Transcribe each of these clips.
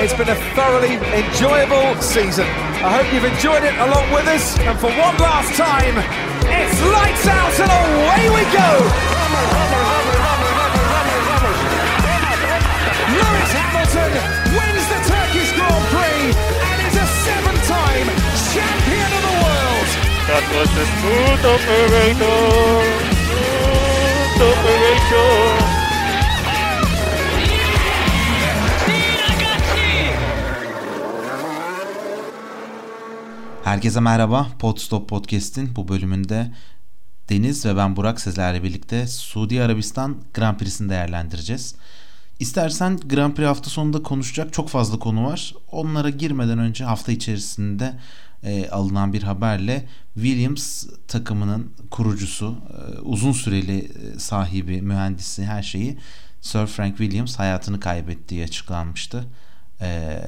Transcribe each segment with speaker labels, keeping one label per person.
Speaker 1: It's been a thoroughly enjoyable season. I hope you've enjoyed it along with us. And for one last time, it's lights out and away we go. Lewis Hamilton wins the Turkish Grand Prix and is a seven-time champion of the world.
Speaker 2: That was a smooth operator. Smooth operator.
Speaker 3: Herkese merhaba. Podstop Podcast'in bu bölümünde Deniz ve ben Burak sizlerle birlikte Suudi Arabistan Grand Prix'sini değerlendireceğiz. İstersen Grand Prix hafta sonunda konuşacak çok fazla konu var. Onlara girmeden önce hafta içerisinde e, alınan bir haberle Williams takımının kurucusu, e, uzun süreli e, sahibi, mühendisi her şeyi Sir Frank Williams hayatını kaybettiği açıklanmıştı. E,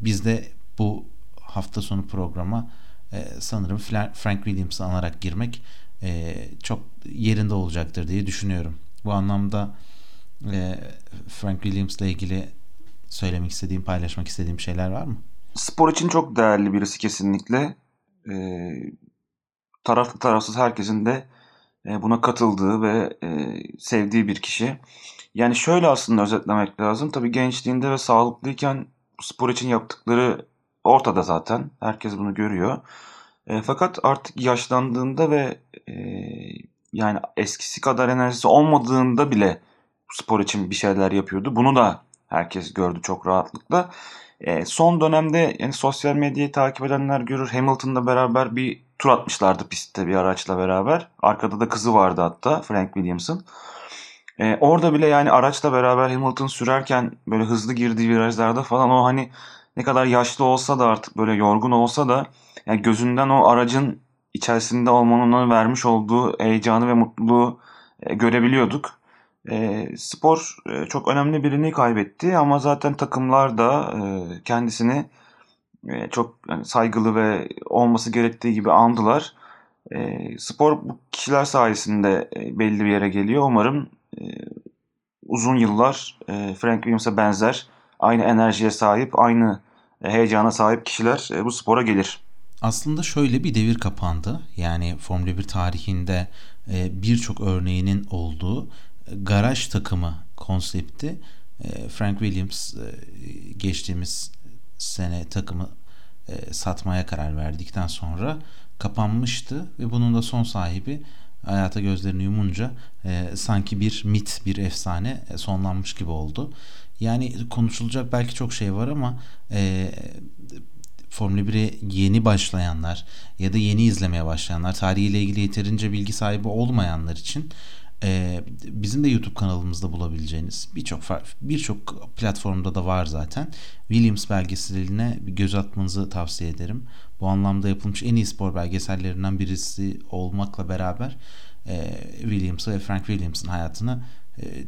Speaker 3: biz de bu hafta sonu programa e, sanırım Frank Williams'ı anarak girmek e, çok yerinde olacaktır diye düşünüyorum. Bu anlamda e, Frank Williams'la ilgili söylemek istediğim, paylaşmak istediğim şeyler var mı?
Speaker 4: Spor için çok değerli birisi kesinlikle. E, taraflı tarafsız herkesin de e, buna katıldığı ve e, sevdiği bir kişi. Yani şöyle aslında özetlemek lazım. Tabii gençliğinde ve sağlıklıyken spor için yaptıkları ortada zaten. Herkes bunu görüyor. E, fakat artık yaşlandığında ve e, yani eskisi kadar enerjisi olmadığında bile spor için bir şeyler yapıyordu. Bunu da herkes gördü çok rahatlıkla. E, son dönemde yani sosyal medyayı takip edenler görür Hamilton'la beraber bir tur atmışlardı pistte bir araçla beraber. Arkada da kızı vardı hatta Frank Williams'ın. E, orada bile yani araçla beraber Hamilton sürerken böyle hızlı girdiği virajlarda falan o hani ne kadar yaşlı olsa da artık böyle yorgun olsa da yani gözünden o aracın içerisinde olmanın ona vermiş olduğu heyecanı ve mutluluğu e, görebiliyorduk. E, spor e, çok önemli birini kaybetti ama zaten takımlar da e, kendisini e, çok yani saygılı ve olması gerektiği gibi andılar. E, spor bu kişiler sayesinde e, belli bir yere geliyor. Umarım e, uzun yıllar e, Frank Williams'a benzer aynı enerjiye sahip, aynı heyecana sahip kişiler e, bu spora gelir.
Speaker 3: Aslında şöyle bir devir kapandı. Yani Formula 1 tarihinde e, birçok örneğinin olduğu garaj takımı konsepti Frank Williams geçtiğimiz sene takımı satmaya karar verdikten sonra kapanmıştı ve bunun da son sahibi hayata gözlerini yumunca sanki bir mit, bir efsane sonlanmış gibi oldu. Yani konuşulacak belki çok şey var ama e, Formula 1'e yeni başlayanlar ya da yeni izlemeye başlayanlar, tarihiyle ilgili yeterince bilgi sahibi olmayanlar için e, bizim de YouTube kanalımızda bulabileceğiniz birçok birçok platformda da var zaten. Williams belgeseline bir göz atmanızı tavsiye ederim. Bu anlamda yapılmış en iyi spor belgesellerinden birisi olmakla beraber e, Williams'ı ve Frank Williams'ın hayatını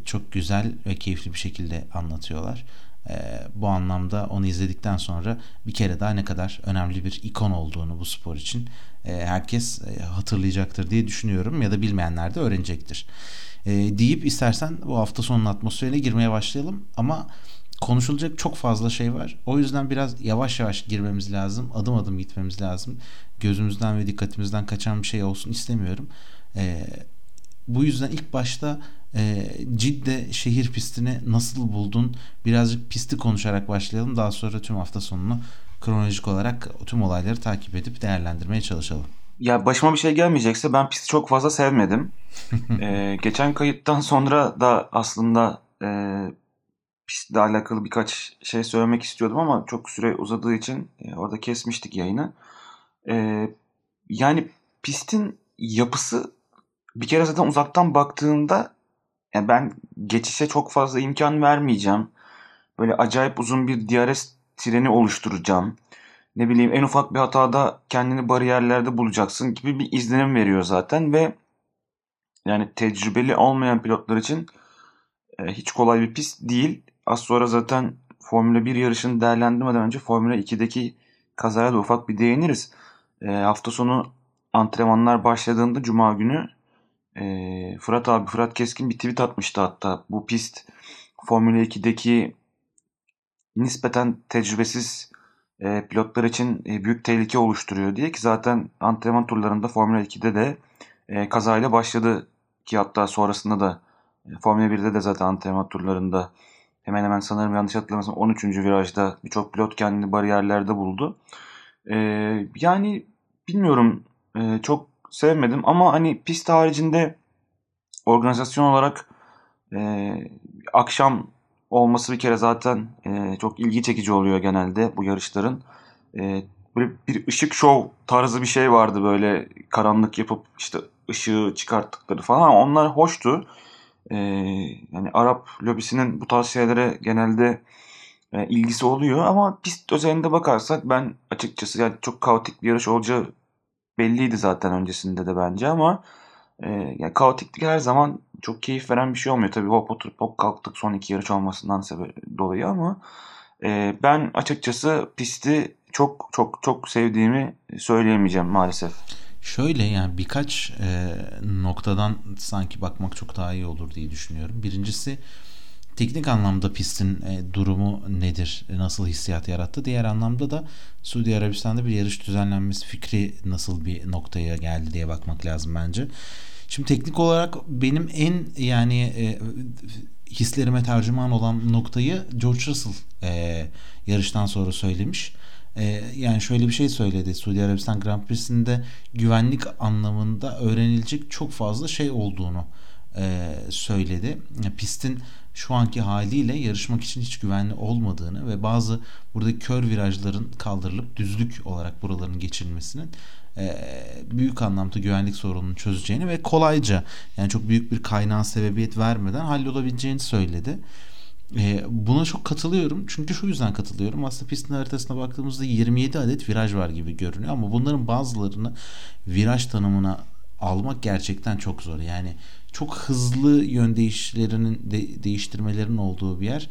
Speaker 3: çok güzel ve keyifli bir şekilde anlatıyorlar. E, bu anlamda onu izledikten sonra bir kere daha ne kadar önemli bir ikon olduğunu bu spor için e, herkes hatırlayacaktır diye düşünüyorum ya da bilmeyenler de öğrenecektir. Deyip istersen bu hafta sonunun atmosferine girmeye başlayalım ama konuşulacak çok fazla şey var. O yüzden biraz yavaş yavaş girmemiz lazım. Adım adım gitmemiz lazım. Gözümüzden ve dikkatimizden kaçan bir şey olsun istemiyorum. Bu yüzden ilk başta e, Cidde şehir pistini nasıl buldun? Birazcık pisti konuşarak başlayalım. Daha sonra tüm hafta sonunu kronolojik olarak tüm olayları takip edip değerlendirmeye çalışalım.
Speaker 4: Ya başıma bir şey gelmeyecekse ben pisti çok fazla sevmedim. ee, geçen kayıttan sonra da aslında e, pistle alakalı birkaç şey söylemek istiyordum ama çok süre uzadığı için e, orada kesmiştik yayını. E, yani pistin yapısı bir kere zaten uzaktan baktığında yani ben geçişe çok fazla imkan vermeyeceğim. Böyle acayip uzun bir DRS treni oluşturacağım. Ne bileyim en ufak bir hatada kendini bariyerlerde bulacaksın gibi bir izlenim veriyor zaten ve yani tecrübeli olmayan pilotlar için e, hiç kolay bir pist değil. Az sonra zaten Formula 1 yarışını değerlendirmeden önce Formula 2'deki kazaya da ufak bir değiniriz. E, hafta sonu antrenmanlar başladığında Cuma günü e, Fırat abi Fırat Keskin bir tweet atmıştı hatta bu pist Formula 2'deki nispeten tecrübesiz e, pilotlar için e, büyük tehlike oluşturuyor diye ki zaten antrenman turlarında Formula 2'de de e, kazayla başladı ki hatta sonrasında da e, Formula 1'de de zaten antrenman turlarında hemen hemen sanırım yanlış hatırlamıyorsam 13. virajda birçok pilot kendini bariyerlerde buldu. E, yani bilmiyorum e, çok sevmedim ama hani pist haricinde organizasyon olarak e, akşam olması bir kere zaten e, çok ilgi çekici oluyor genelde bu yarışların. E, böyle bir ışık şov tarzı bir şey vardı böyle karanlık yapıp işte ışığı çıkarttıkları falan. Onlar hoştu. E, yani Arap lobisinin bu tarz şeylere genelde e, ilgisi oluyor ama pist özelinde bakarsak ben açıkçası yani çok kaotik bir yarış olacağı belliydi zaten öncesinde de bence ama e, yani kaotiklik her zaman çok keyif veren bir şey olmuyor. Tabii hop oturup hop kalktık son iki yarış olmasından sebep dolayı ama e, ben açıkçası pisti çok çok çok sevdiğimi söyleyemeyeceğim maalesef.
Speaker 3: Şöyle yani birkaç e, noktadan sanki bakmak çok daha iyi olur diye düşünüyorum. Birincisi teknik anlamda pistin e, durumu nedir, nasıl hissiyat yarattı. Diğer anlamda da Suudi Arabistan'da bir yarış düzenlenmesi fikri nasıl bir noktaya geldi diye bakmak lazım bence. Şimdi teknik olarak benim en yani e, hislerime tercüman olan noktayı George Russell e, yarıştan sonra söylemiş. E, yani şöyle bir şey söyledi Suudi Arabistan Grand Prix'sinde güvenlik anlamında öğrenilecek çok fazla şey olduğunu e, söyledi. Pistin şu anki haliyle yarışmak için hiç güvenli olmadığını ve bazı buradaki kör virajların kaldırılıp düzlük olarak buraların geçilmesinin e, büyük anlamda güvenlik sorununu çözeceğini ve kolayca yani çok büyük bir kaynağa sebebiyet vermeden hallolabileceğini söyledi. E, buna çok katılıyorum. Çünkü şu yüzden katılıyorum. Aslında pistin haritasına baktığımızda 27 adet viraj var gibi görünüyor ama bunların bazılarını viraj tanımına almak gerçekten çok zor. Yani çok hızlı yön değişlerinin de, değiştirmelerin olduğu bir yer.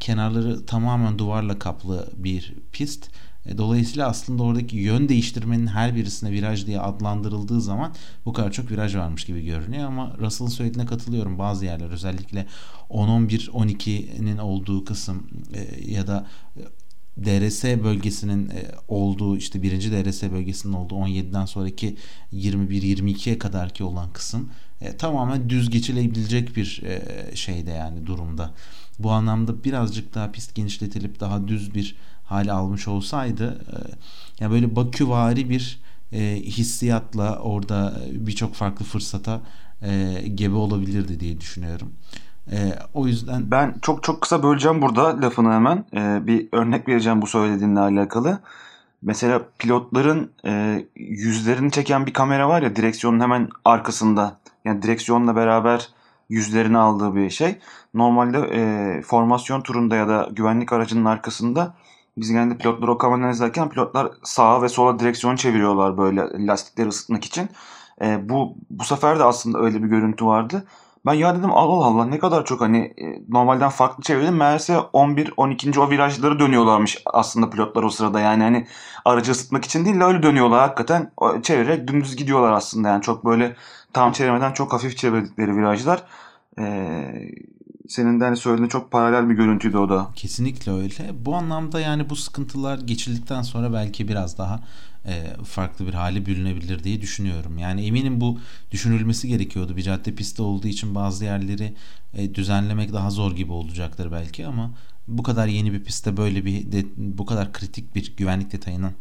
Speaker 3: Kenarları tamamen duvarla kaplı bir pist. E, dolayısıyla aslında oradaki yön değiştirmenin her birisine viraj diye adlandırıldığı zaman bu kadar çok viraj varmış gibi görünüyor ama Russell'ın söylediğine katılıyorum. Bazı yerler özellikle 10-11-12'nin olduğu kısım e, ya da DRS bölgesinin e, olduğu işte birinci DRS bölgesinin olduğu 17'den sonraki 21-22'ye kadar ki olan kısım e, tamamen düz geçilebilecek bir e, şeyde yani durumda. Bu anlamda birazcık daha pist genişletilip daha düz bir hale almış olsaydı e, yani böyle Baküvari bir e, hissiyatla orada birçok farklı fırsata e, gebe olabilirdi diye düşünüyorum. E, o yüzden
Speaker 4: ben çok çok kısa böleceğim burada lafını hemen. E, bir örnek vereceğim bu söylediğinle alakalı. Mesela pilotların e, yüzlerini çeken bir kamera var ya direksiyonun hemen arkasında. Yani direksiyonla beraber yüzlerini aldığı bir şey. Normalde e, formasyon turunda ya da güvenlik aracının arkasında biz genelde pilotlar o kameradan izlerken pilotlar sağa ve sola direksiyon çeviriyorlar böyle lastikleri ısıtmak için. E, bu bu sefer de aslında öyle bir görüntü vardı. Ben ya dedim Allah Allah ne kadar çok hani e, normalden farklı çevirdim. Meğerse 11 12. o virajları dönüyorlarmış aslında pilotlar o sırada. Yani hani aracı ısıtmak için değil de öyle dönüyorlar hakikaten. Çevirerek dümdüz gidiyorlar aslında yani çok böyle tam çevirmeden çok hafif çevirdikleri virajlar. Ee, senin de hani söylediğin çok paralel bir görüntüydü o da.
Speaker 3: Kesinlikle öyle. Bu anlamda yani bu sıkıntılar geçildikten sonra belki biraz daha e, farklı bir hale bürünebilir diye düşünüyorum. Yani eminim bu düşünülmesi gerekiyordu. Bir cadde pisti olduğu için bazı yerleri e, düzenlemek daha zor gibi olacaktır belki ama bu kadar yeni bir pistte böyle bir de, bu kadar kritik bir güvenlik detayının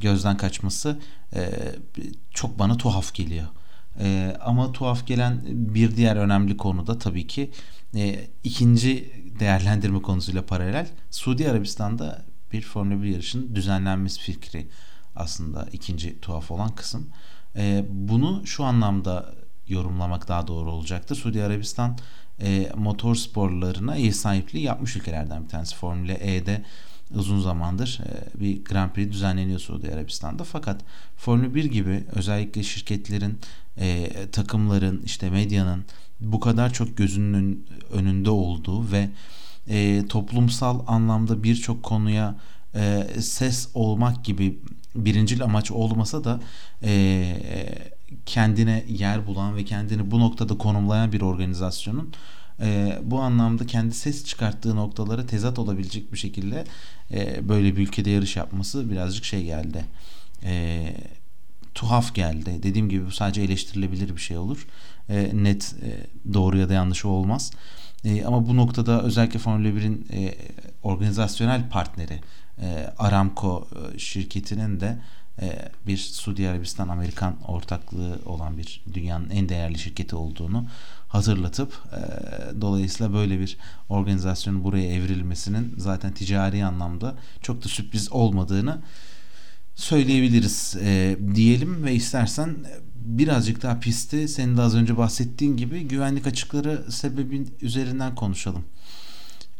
Speaker 3: gözden kaçması e, çok bana tuhaf geliyor. E, ama tuhaf gelen bir diğer önemli konu da tabii ki e, ikinci değerlendirme konusuyla paralel Suudi Arabistan'da bir Formula 1 yarışının düzenlenmesi fikri aslında ikinci tuhaf olan kısım. E, bunu şu anlamda yorumlamak daha doğru olacaktır. Suudi Arabistan e, motor sporlarına ev sahipliği yapmış ülkelerden bir tanesi. Formula E'de uzun zamandır e, bir Grand Prix düzenleniyor Suudi Arabistan'da. Fakat Formula 1 gibi özellikle şirketlerin, e, takımların, işte medyanın bu kadar çok gözünün önünde olduğu ve e, toplumsal anlamda birçok konuya e, ses olmak gibi birincil amaç olmasa da e, kendine yer bulan ve kendini bu noktada konumlayan bir organizasyonun e, bu anlamda kendi ses çıkarttığı noktalara tezat olabilecek bir şekilde e, böyle bir ülkede yarış yapması birazcık şey geldi. E, tuhaf geldi. Dediğim gibi bu sadece eleştirilebilir bir şey olur. E, net e, doğru ya da yanlış olmaz. E, ama bu noktada özellikle Formula 1'in e, organizasyonel partneri e, Aramco e, şirketinin de e, bir Suudi Arabistan Amerikan ortaklığı olan bir dünyanın en değerli şirketi olduğunu hatırlatıp e, dolayısıyla böyle bir organizasyonun buraya evrilmesinin zaten ticari anlamda çok da sürpriz olmadığını söyleyebiliriz e, diyelim ve istersen birazcık daha pisti senin de az önce bahsettiğin gibi güvenlik açıkları sebebin üzerinden konuşalım.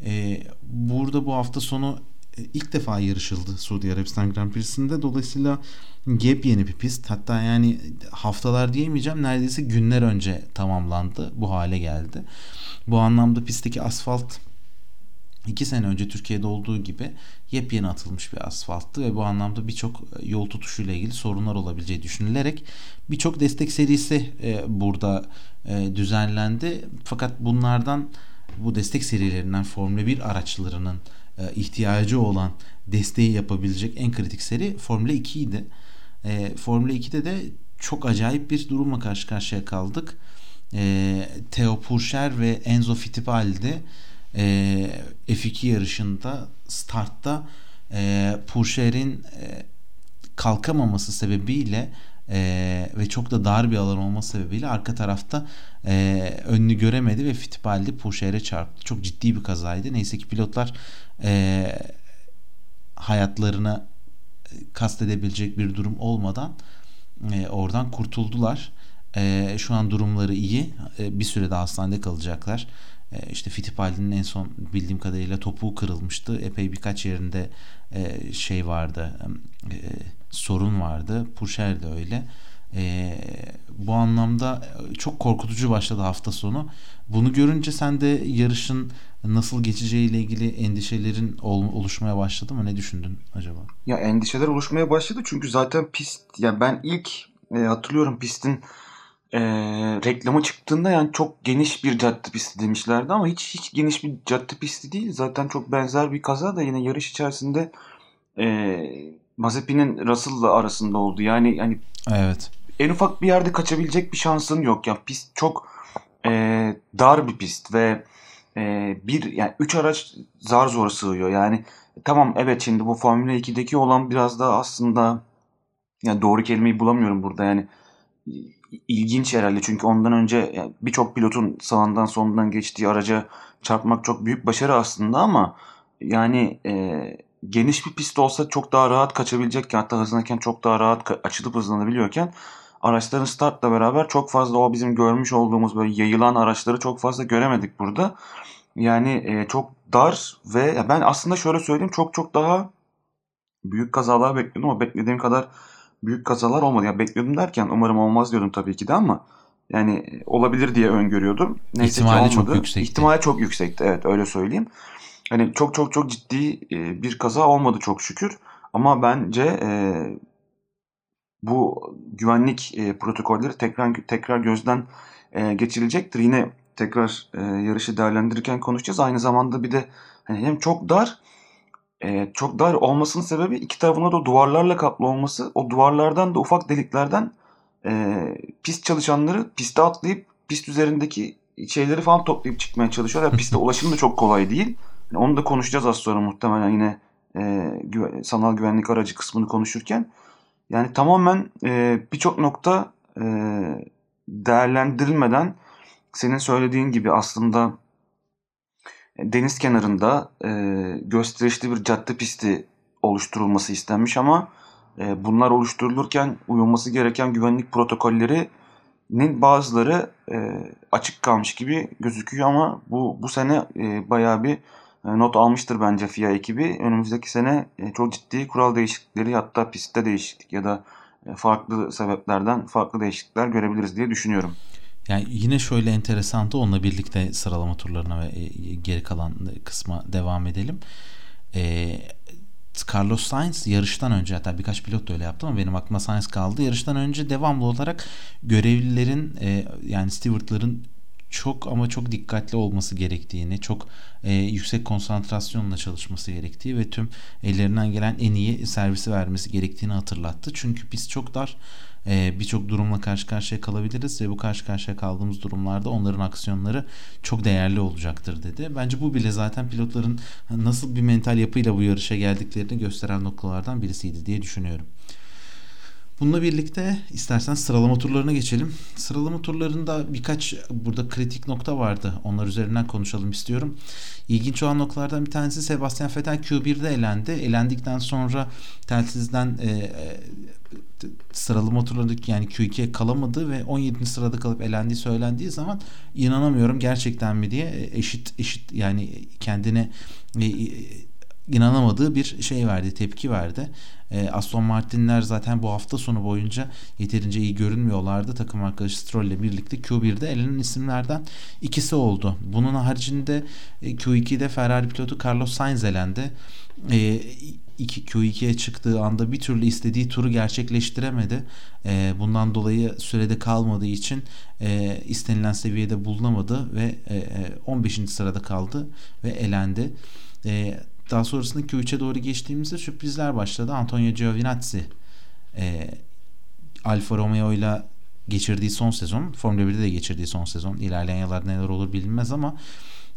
Speaker 3: E, burada bu hafta sonu e, ilk defa yarışıldı Suudi Arabistan Grand Prix'sinde. Dolayısıyla yeni bir pist. Hatta yani haftalar diyemeyeceğim neredeyse günler önce tamamlandı. Bu hale geldi. Bu anlamda pistteki asfalt iki sene önce Türkiye'de olduğu gibi yepyeni atılmış bir asfalttı ve bu anlamda birçok e, yol tutuşuyla ilgili sorunlar olabileceği düşünülerek birçok destek serisi e, burada e, düzenlendi. Fakat bunlardan bu destek serilerinden Formula 1 araçlarının ihtiyacı olan desteği yapabilecek en kritik seri Formula 2 idi. Formula 2'de de çok acayip bir durumla karşı karşıya kaldık. Theo Pourchaire ve Enzo Fittipaldi e, F2 yarışında startta e, Pourchaire'in e, kalkamaması sebebiyle e, ve çok da dar bir alan olması sebebiyle arka tarafta e, önünü göremedi ve Fittipaldi Pourchaire'e çarptı. Çok ciddi bir kazaydı. Neyse ki pilotlar e, hayatlarına e, kastedebilecek bir durum olmadan e, oradan kurtuldular. E, şu an durumları iyi. E, bir süre daha hastanede kalacaklar. E, işte Fittipaldi'nin en son bildiğim kadarıyla topuğu kırılmıştı. Epey birkaç yerinde e, şey vardı. E, sorun vardı. Purşer de öyle. Bu anlamda çok korkutucu başladı hafta sonu. Bunu görünce sen de yarışın nasıl geçeceğiyle ilgili endişelerin oluşmaya başladı mı? Ne düşündün acaba?
Speaker 4: Ya endişeler oluşmaya başladı çünkü zaten pist yani ben ilk hatırlıyorum pistin e, reklamı çıktığında yani çok geniş bir cadde pisti demişlerdi ama hiç hiç geniş bir cadde pisti değil. Zaten çok benzer bir kaza da yine yarış içerisinde e, Mazepin'in Russell'la arasında oldu. Yani yani
Speaker 3: evet.
Speaker 4: En ufak bir yerde kaçabilecek bir şansın yok. Yani pist çok e, dar bir pist ve e, bir yani üç araç zar zor sığıyor. Yani tamam evet şimdi bu Formula 2'deki olan biraz da aslında yani doğru kelimeyi bulamıyorum burada yani ilginç herhalde çünkü ondan önce birçok pilotun sağından solundan geçtiği araca çarpmak çok büyük başarı aslında ama yani e, geniş bir pist olsa çok daha rahat kaçabilecekken hatta hızlanırken çok daha rahat açılıp hızlanabiliyorken araçların startla beraber çok fazla o bizim görmüş olduğumuz böyle yayılan araçları çok fazla göremedik burada. Yani e, çok dar ve ben aslında şöyle söyleyeyim çok çok daha büyük kazalar bekliyordum ama beklediğim kadar büyük kazalar olmadı. Ya bekliyordum derken umarım olmaz diyordum tabii ki de ama yani olabilir diye öngörüyordum.
Speaker 3: Neyse İhtimali çok yüksekti.
Speaker 4: İhtimali çok yüksekti evet öyle söyleyeyim. Hani çok çok çok ciddi e, bir kaza olmadı çok şükür. Ama bence e, bu güvenlik e, protokolleri tekrar tekrar gözden e, geçirilecektir. Yine tekrar e, yarışı değerlendirirken konuşacağız. Aynı zamanda bir de hani hem çok dar e, çok dar olmasının sebebi iki tarafına da duvarlarla kaplı olması. O duvarlardan da ufak deliklerden e, pist çalışanları piste atlayıp pist üzerindeki şeyleri falan toplayıp çıkmaya çalışıyorlar. Piste ulaşım da çok kolay değil. Yani onu da konuşacağız az sonra muhtemelen yine e, güve, sanal güvenlik aracı kısmını konuşurken. Yani tamamen e, birçok nokta e, değerlendirilmeden senin söylediğin gibi aslında deniz kenarında e, gösterişli bir cadde pisti oluşturulması istenmiş ama e, bunlar oluşturulurken uyulması gereken güvenlik protokollerinin bazıları e, açık kalmış gibi gözüküyor ama bu bu sene e, bayağı bir e, not almıştır bence FIA ekibi. Önümüzdeki sene e, çok ciddi kural değişiklikleri hatta pistte değişiklik ya da e, farklı sebeplerden farklı değişiklikler görebiliriz diye düşünüyorum.
Speaker 3: Yani yine şöyle enteresan da onunla birlikte sıralama turlarına ve geri kalan kısma devam edelim. Ee, Carlos Sainz yarıştan önce hatta birkaç pilot da öyle yaptı ama benim aklıma Sainz kaldı. Yarıştan önce devamlı olarak görevlilerin e, yani stewardların çok ama çok dikkatli olması gerektiğini, çok e, yüksek konsantrasyonla çalışması gerektiği ve tüm ellerinden gelen en iyi servisi vermesi gerektiğini hatırlattı. Çünkü biz çok dar e, birçok durumla karşı karşıya kalabiliriz ve bu karşı karşıya kaldığımız durumlarda onların aksiyonları çok değerli olacaktır dedi. Bence bu bile zaten pilotların nasıl bir mental yapıyla bu yarışa geldiklerini gösteren noktalardan birisiydi diye düşünüyorum. Bununla birlikte istersen sıralama turlarına geçelim. Sıralama turlarında birkaç burada kritik nokta vardı. Onlar üzerinden konuşalım istiyorum. İlginç olan noktalardan bir tanesi Sebastian Vettel Q1'de elendi. Elendikten sonra telsizden e, e, sıralama turlarındaki yani Q2'ye kalamadı ve 17. sırada kalıp elendiği söylendiği zaman inanamıyorum gerçekten mi diye eşit eşit yani kendine e, inanamadığı bir şey verdi, tepki verdi. E, Aston Martin'ler zaten bu hafta sonu boyunca yeterince iyi görünmüyorlardı. Takım arkadaşı Stroll ile birlikte Q1'de elenen isimlerden ikisi oldu. Bunun haricinde e, Q2'de Ferrari pilotu Carlos Sainz elendi. E, 2 Q2'ye çıktığı anda bir türlü istediği turu gerçekleştiremedi. E, bundan dolayı sürede kalmadığı için e, istenilen seviyede bulunamadı ve e, 15. E, sırada kaldı ve elendi. E, daha sonrasında Q3'e doğru geçtiğimizde sürprizler başladı. Antonio Giovinazzi e, Alfa Romeo ile geçirdiği son sezon, Formula 1'de de geçirdiği son sezon. İlerleyen yıllarda neler olur bilinmez ama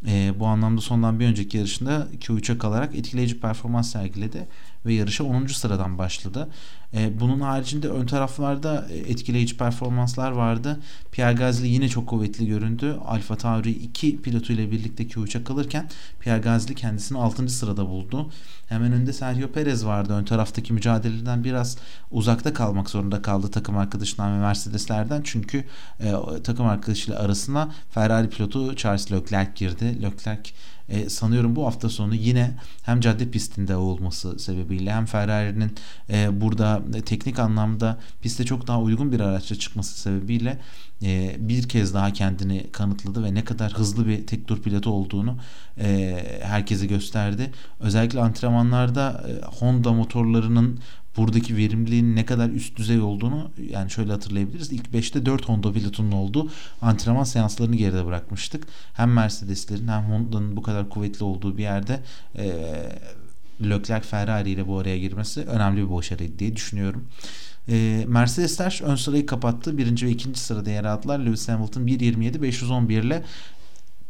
Speaker 3: e, bu anlamda sondan bir önceki yarışında Q3'e kalarak etkileyici performans sergiledi ve yarışa 10. sıradan başladı. E, bunun haricinde ön taraflarda e, etkileyici performanslar vardı. Pierre Gasly yine çok kuvvetli göründü. Alfa Tauri 2 pilotuyla birlikte Q3'e kalırken Pierre Gasly kendisini 6. sırada buldu. Hemen önünde Sergio Perez vardı. Ön taraftaki mücadeleden biraz uzakta kalmak zorunda kaldı takım arkadaşından ve Mercedeslerden. Çünkü e, takım arkadaşıyla arasına Ferrari pilotu Charles Leclerc girdi. Leclerc e, sanıyorum bu hafta sonu yine hem cadde pistinde olması sebebiyle hem Ferrari'nin e, burada teknik anlamda piste çok daha uygun bir araçla çıkması sebebiyle e, bir kez daha kendini kanıtladı ve ne kadar hızlı bir tek tur pilotu olduğunu e, herkese gösterdi. Özellikle antrenmanlarda e, Honda motorlarının buradaki verimliliğin ne kadar üst düzey olduğunu yani şöyle hatırlayabiliriz. İlk 5'te 4 Honda pilotunun olduğu antrenman seanslarını geride bırakmıştık. Hem Mercedes'lerin hem Honda'nın bu kadar kuvvetli olduğu bir yerde e, Leclerc Ferrari ile bu araya girmesi önemli bir başarıydı diye düşünüyorum. E, Mercedesler ön sırayı kapattı. Birinci ve ikinci sırada yer aldılar. Lewis Hamilton 1.27 511 ile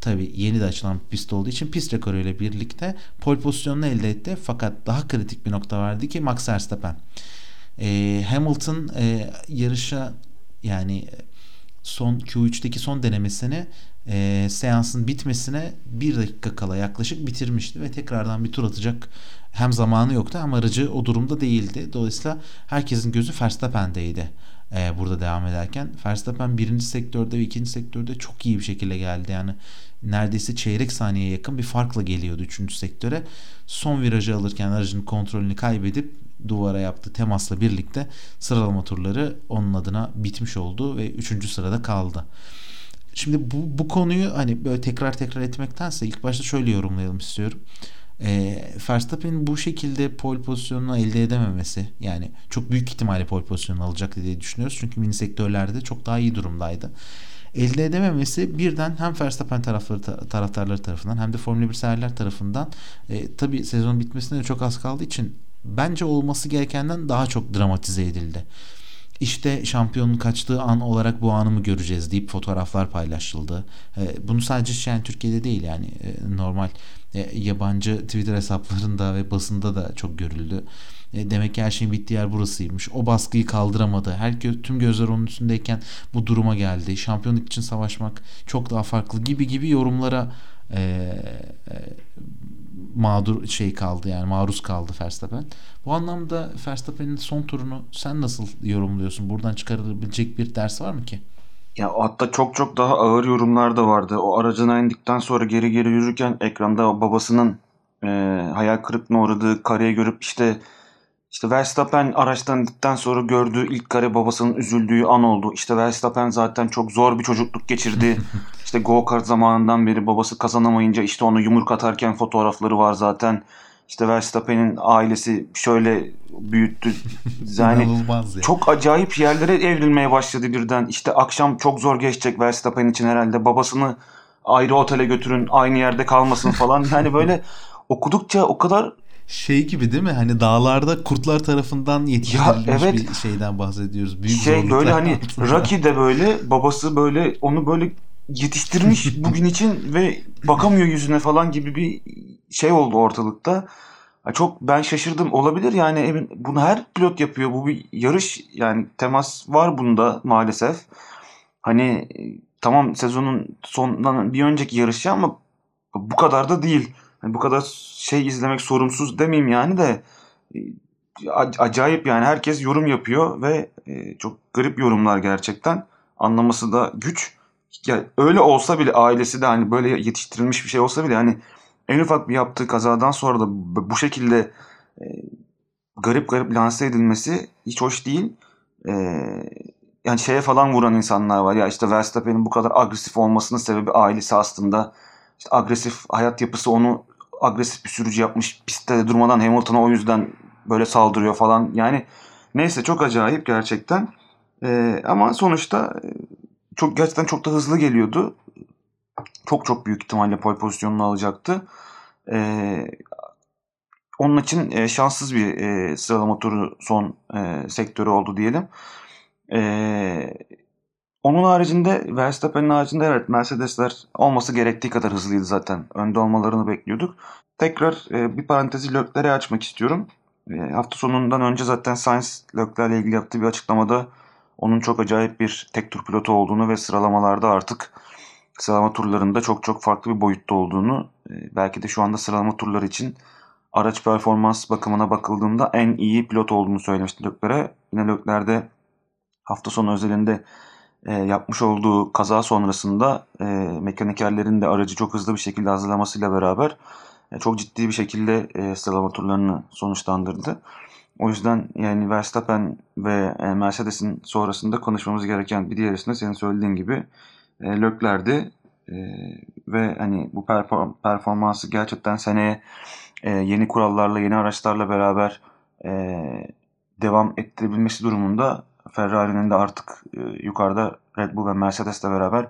Speaker 3: tabi yeni de açılan pist olduğu için pist rekoruyla birlikte pole pozisyonunu elde etti. Fakat daha kritik bir nokta vardı ki Max Verstappen. E, Hamilton e, yarışa yani son Q3'teki son denemesini e, seansın bitmesine bir dakika kala yaklaşık bitirmişti ve tekrardan bir tur atacak hem zamanı yoktu hem aracı o durumda değildi. Dolayısıyla herkesin gözü Verstappen'deydi e, burada devam ederken. Verstappen birinci sektörde ve ikinci sektörde çok iyi bir şekilde geldi. Yani neredeyse çeyrek saniyeye yakın bir farkla geliyordu üçüncü sektöre. Son virajı alırken aracın kontrolünü kaybedip duvara yaptığı temasla birlikte sıralama turları onun adına bitmiş oldu ve üçüncü sırada kaldı. Şimdi bu, bu konuyu hani böyle tekrar tekrar etmektense ilk başta şöyle yorumlayalım istiyorum. E, Verstappen'in bu şekilde pole pozisyonunu elde edememesi yani çok büyük ihtimalle pole pozisyonunu alacak diye düşünüyoruz. Çünkü mini sektörlerde çok daha iyi durumdaydı. Elde edememesi birden hem Verstappen tarafları, taraftarları tarafından hem de Formula 1 severler tarafından e, tabi sezon bitmesine de çok az kaldığı için bence olması gerekenden daha çok dramatize edildi. İşte şampiyonun kaçtığı an olarak bu anı mı göreceğiz deyip fotoğraflar paylaşıldı. E, bunu sadece yani Türkiye'de değil yani e, normal e, yabancı Twitter hesaplarında ve basında da çok görüldü. E, demek ki her şeyin bittiği yer burasıymış. O baskıyı kaldıramadı. Her tüm gözler onun üstündeyken bu duruma geldi. Şampiyonluk için savaşmak çok daha farklı gibi gibi yorumlara e, e, mağdur şey kaldı yani maruz kaldı Verstappen. Bu anlamda Verstappen'in son turunu sen nasıl yorumluyorsun? Buradan çıkarılabilecek bir ders var mı ki?
Speaker 4: Ya hatta çok çok daha ağır yorumlar da vardı. O aracına indikten sonra geri geri yürürken ekranda babasının e, hayal kırıklığına uğradığı kareyi görüp işte işte Verstappen araçtan indikten sonra gördüğü ilk kare babasının üzüldüğü an oldu. İşte Verstappen zaten çok zor bir çocukluk geçirdi. İşte go kart zamanından beri babası kazanamayınca işte onu yumruk atarken fotoğrafları var zaten. işte Verstappen'in ailesi şöyle büyüttü. Yani
Speaker 3: İnanılmaz ya.
Speaker 4: çok acayip yerlere evrilmeye başladı birden. İşte akşam çok zor geçecek Verstappen için herhalde. Babasını ayrı otele götürün, aynı yerde kalmasın falan. Yani böyle okudukça o kadar
Speaker 3: Şey gibi değil mi? Hani dağlarda kurtlar tarafından yetiştirilmiş
Speaker 4: Ya, evet.
Speaker 3: bir şeyden bahsediyoruz. Büyük
Speaker 4: şey böyle hani. Rocky de böyle babası böyle onu böyle yetiştirmiş bugün için ve bakamıyor yüzüne falan gibi bir şey oldu ortalıkta. Çok ben şaşırdım. Olabilir yani emin bunu her pilot yapıyor. Bu bir yarış yani temas var bunda maalesef. Hani e, tamam sezonun sonundan bir önceki yarışı ama bu kadar da değil. Hani bu kadar şey izlemek sorumsuz demeyeyim yani de e, ac- acayip yani herkes yorum yapıyor ve e, çok garip yorumlar gerçekten. Anlaması da güç. Ya öyle olsa bile ailesi de hani böyle yetiştirilmiş bir şey olsa bile hani en ufak bir yaptığı kazadan sonra da bu şekilde e, garip garip lanse edilmesi hiç hoş değil. Yani şeye falan vuran insanlar var. Ya işte Verstappen'in bu kadar agresif olmasının sebebi ailesi aslında. İşte agresif hayat yapısı onu agresif bir sürücü yapmış. Pistte de durmadan Hamilton'a o yüzden böyle saldırıyor falan. Yani neyse çok acayip gerçekten. E, ama sonuçta e, çok gerçekten çok da hızlı geliyordu. Çok çok büyük ihtimalle pole pozisyonunu alacaktı. Ee, onun için e, şanssız bir e, sıralama turu son e, sektörü oldu diyelim. Ee, onun haricinde Verstappen'in haricinde evet Mercedesler olması gerektiği kadar hızlıydı zaten. Önde olmalarını bekliyorduk. Tekrar e, bir parantezi Leclerc'e açmak istiyorum. E, hafta sonundan önce zaten Sainz Leclerc'le ilgili yaptığı bir açıklamada onun çok acayip bir tek tur pilotu olduğunu ve sıralamalarda artık sıralama turlarında çok çok farklı bir boyutta olduğunu e, belki de şu anda sıralama turları için araç performans bakımına bakıldığında en iyi pilot olduğunu söylemişti Leclerc'e. Yine Leclerc'de hafta sonu özelinde e, yapmış olduğu kaza sonrasında e, mekanikerlerin de aracı çok hızlı bir şekilde hazırlamasıyla beraber e, çok ciddi bir şekilde e, sıralama turlarını sonuçlandırdı. O yüzden yani Verstappen ve e, Mercedes'in sonrasında konuşmamız gereken bir diğer isim senin söylediğin gibi e, Leclerc'di. E, ve hani bu perform- performansı gerçekten seneye e, yeni kurallarla, yeni araçlarla beraber e, devam ettirebilmesi durumunda Ferrari'nin de artık e, yukarıda Red Bull ve Mercedes'le beraber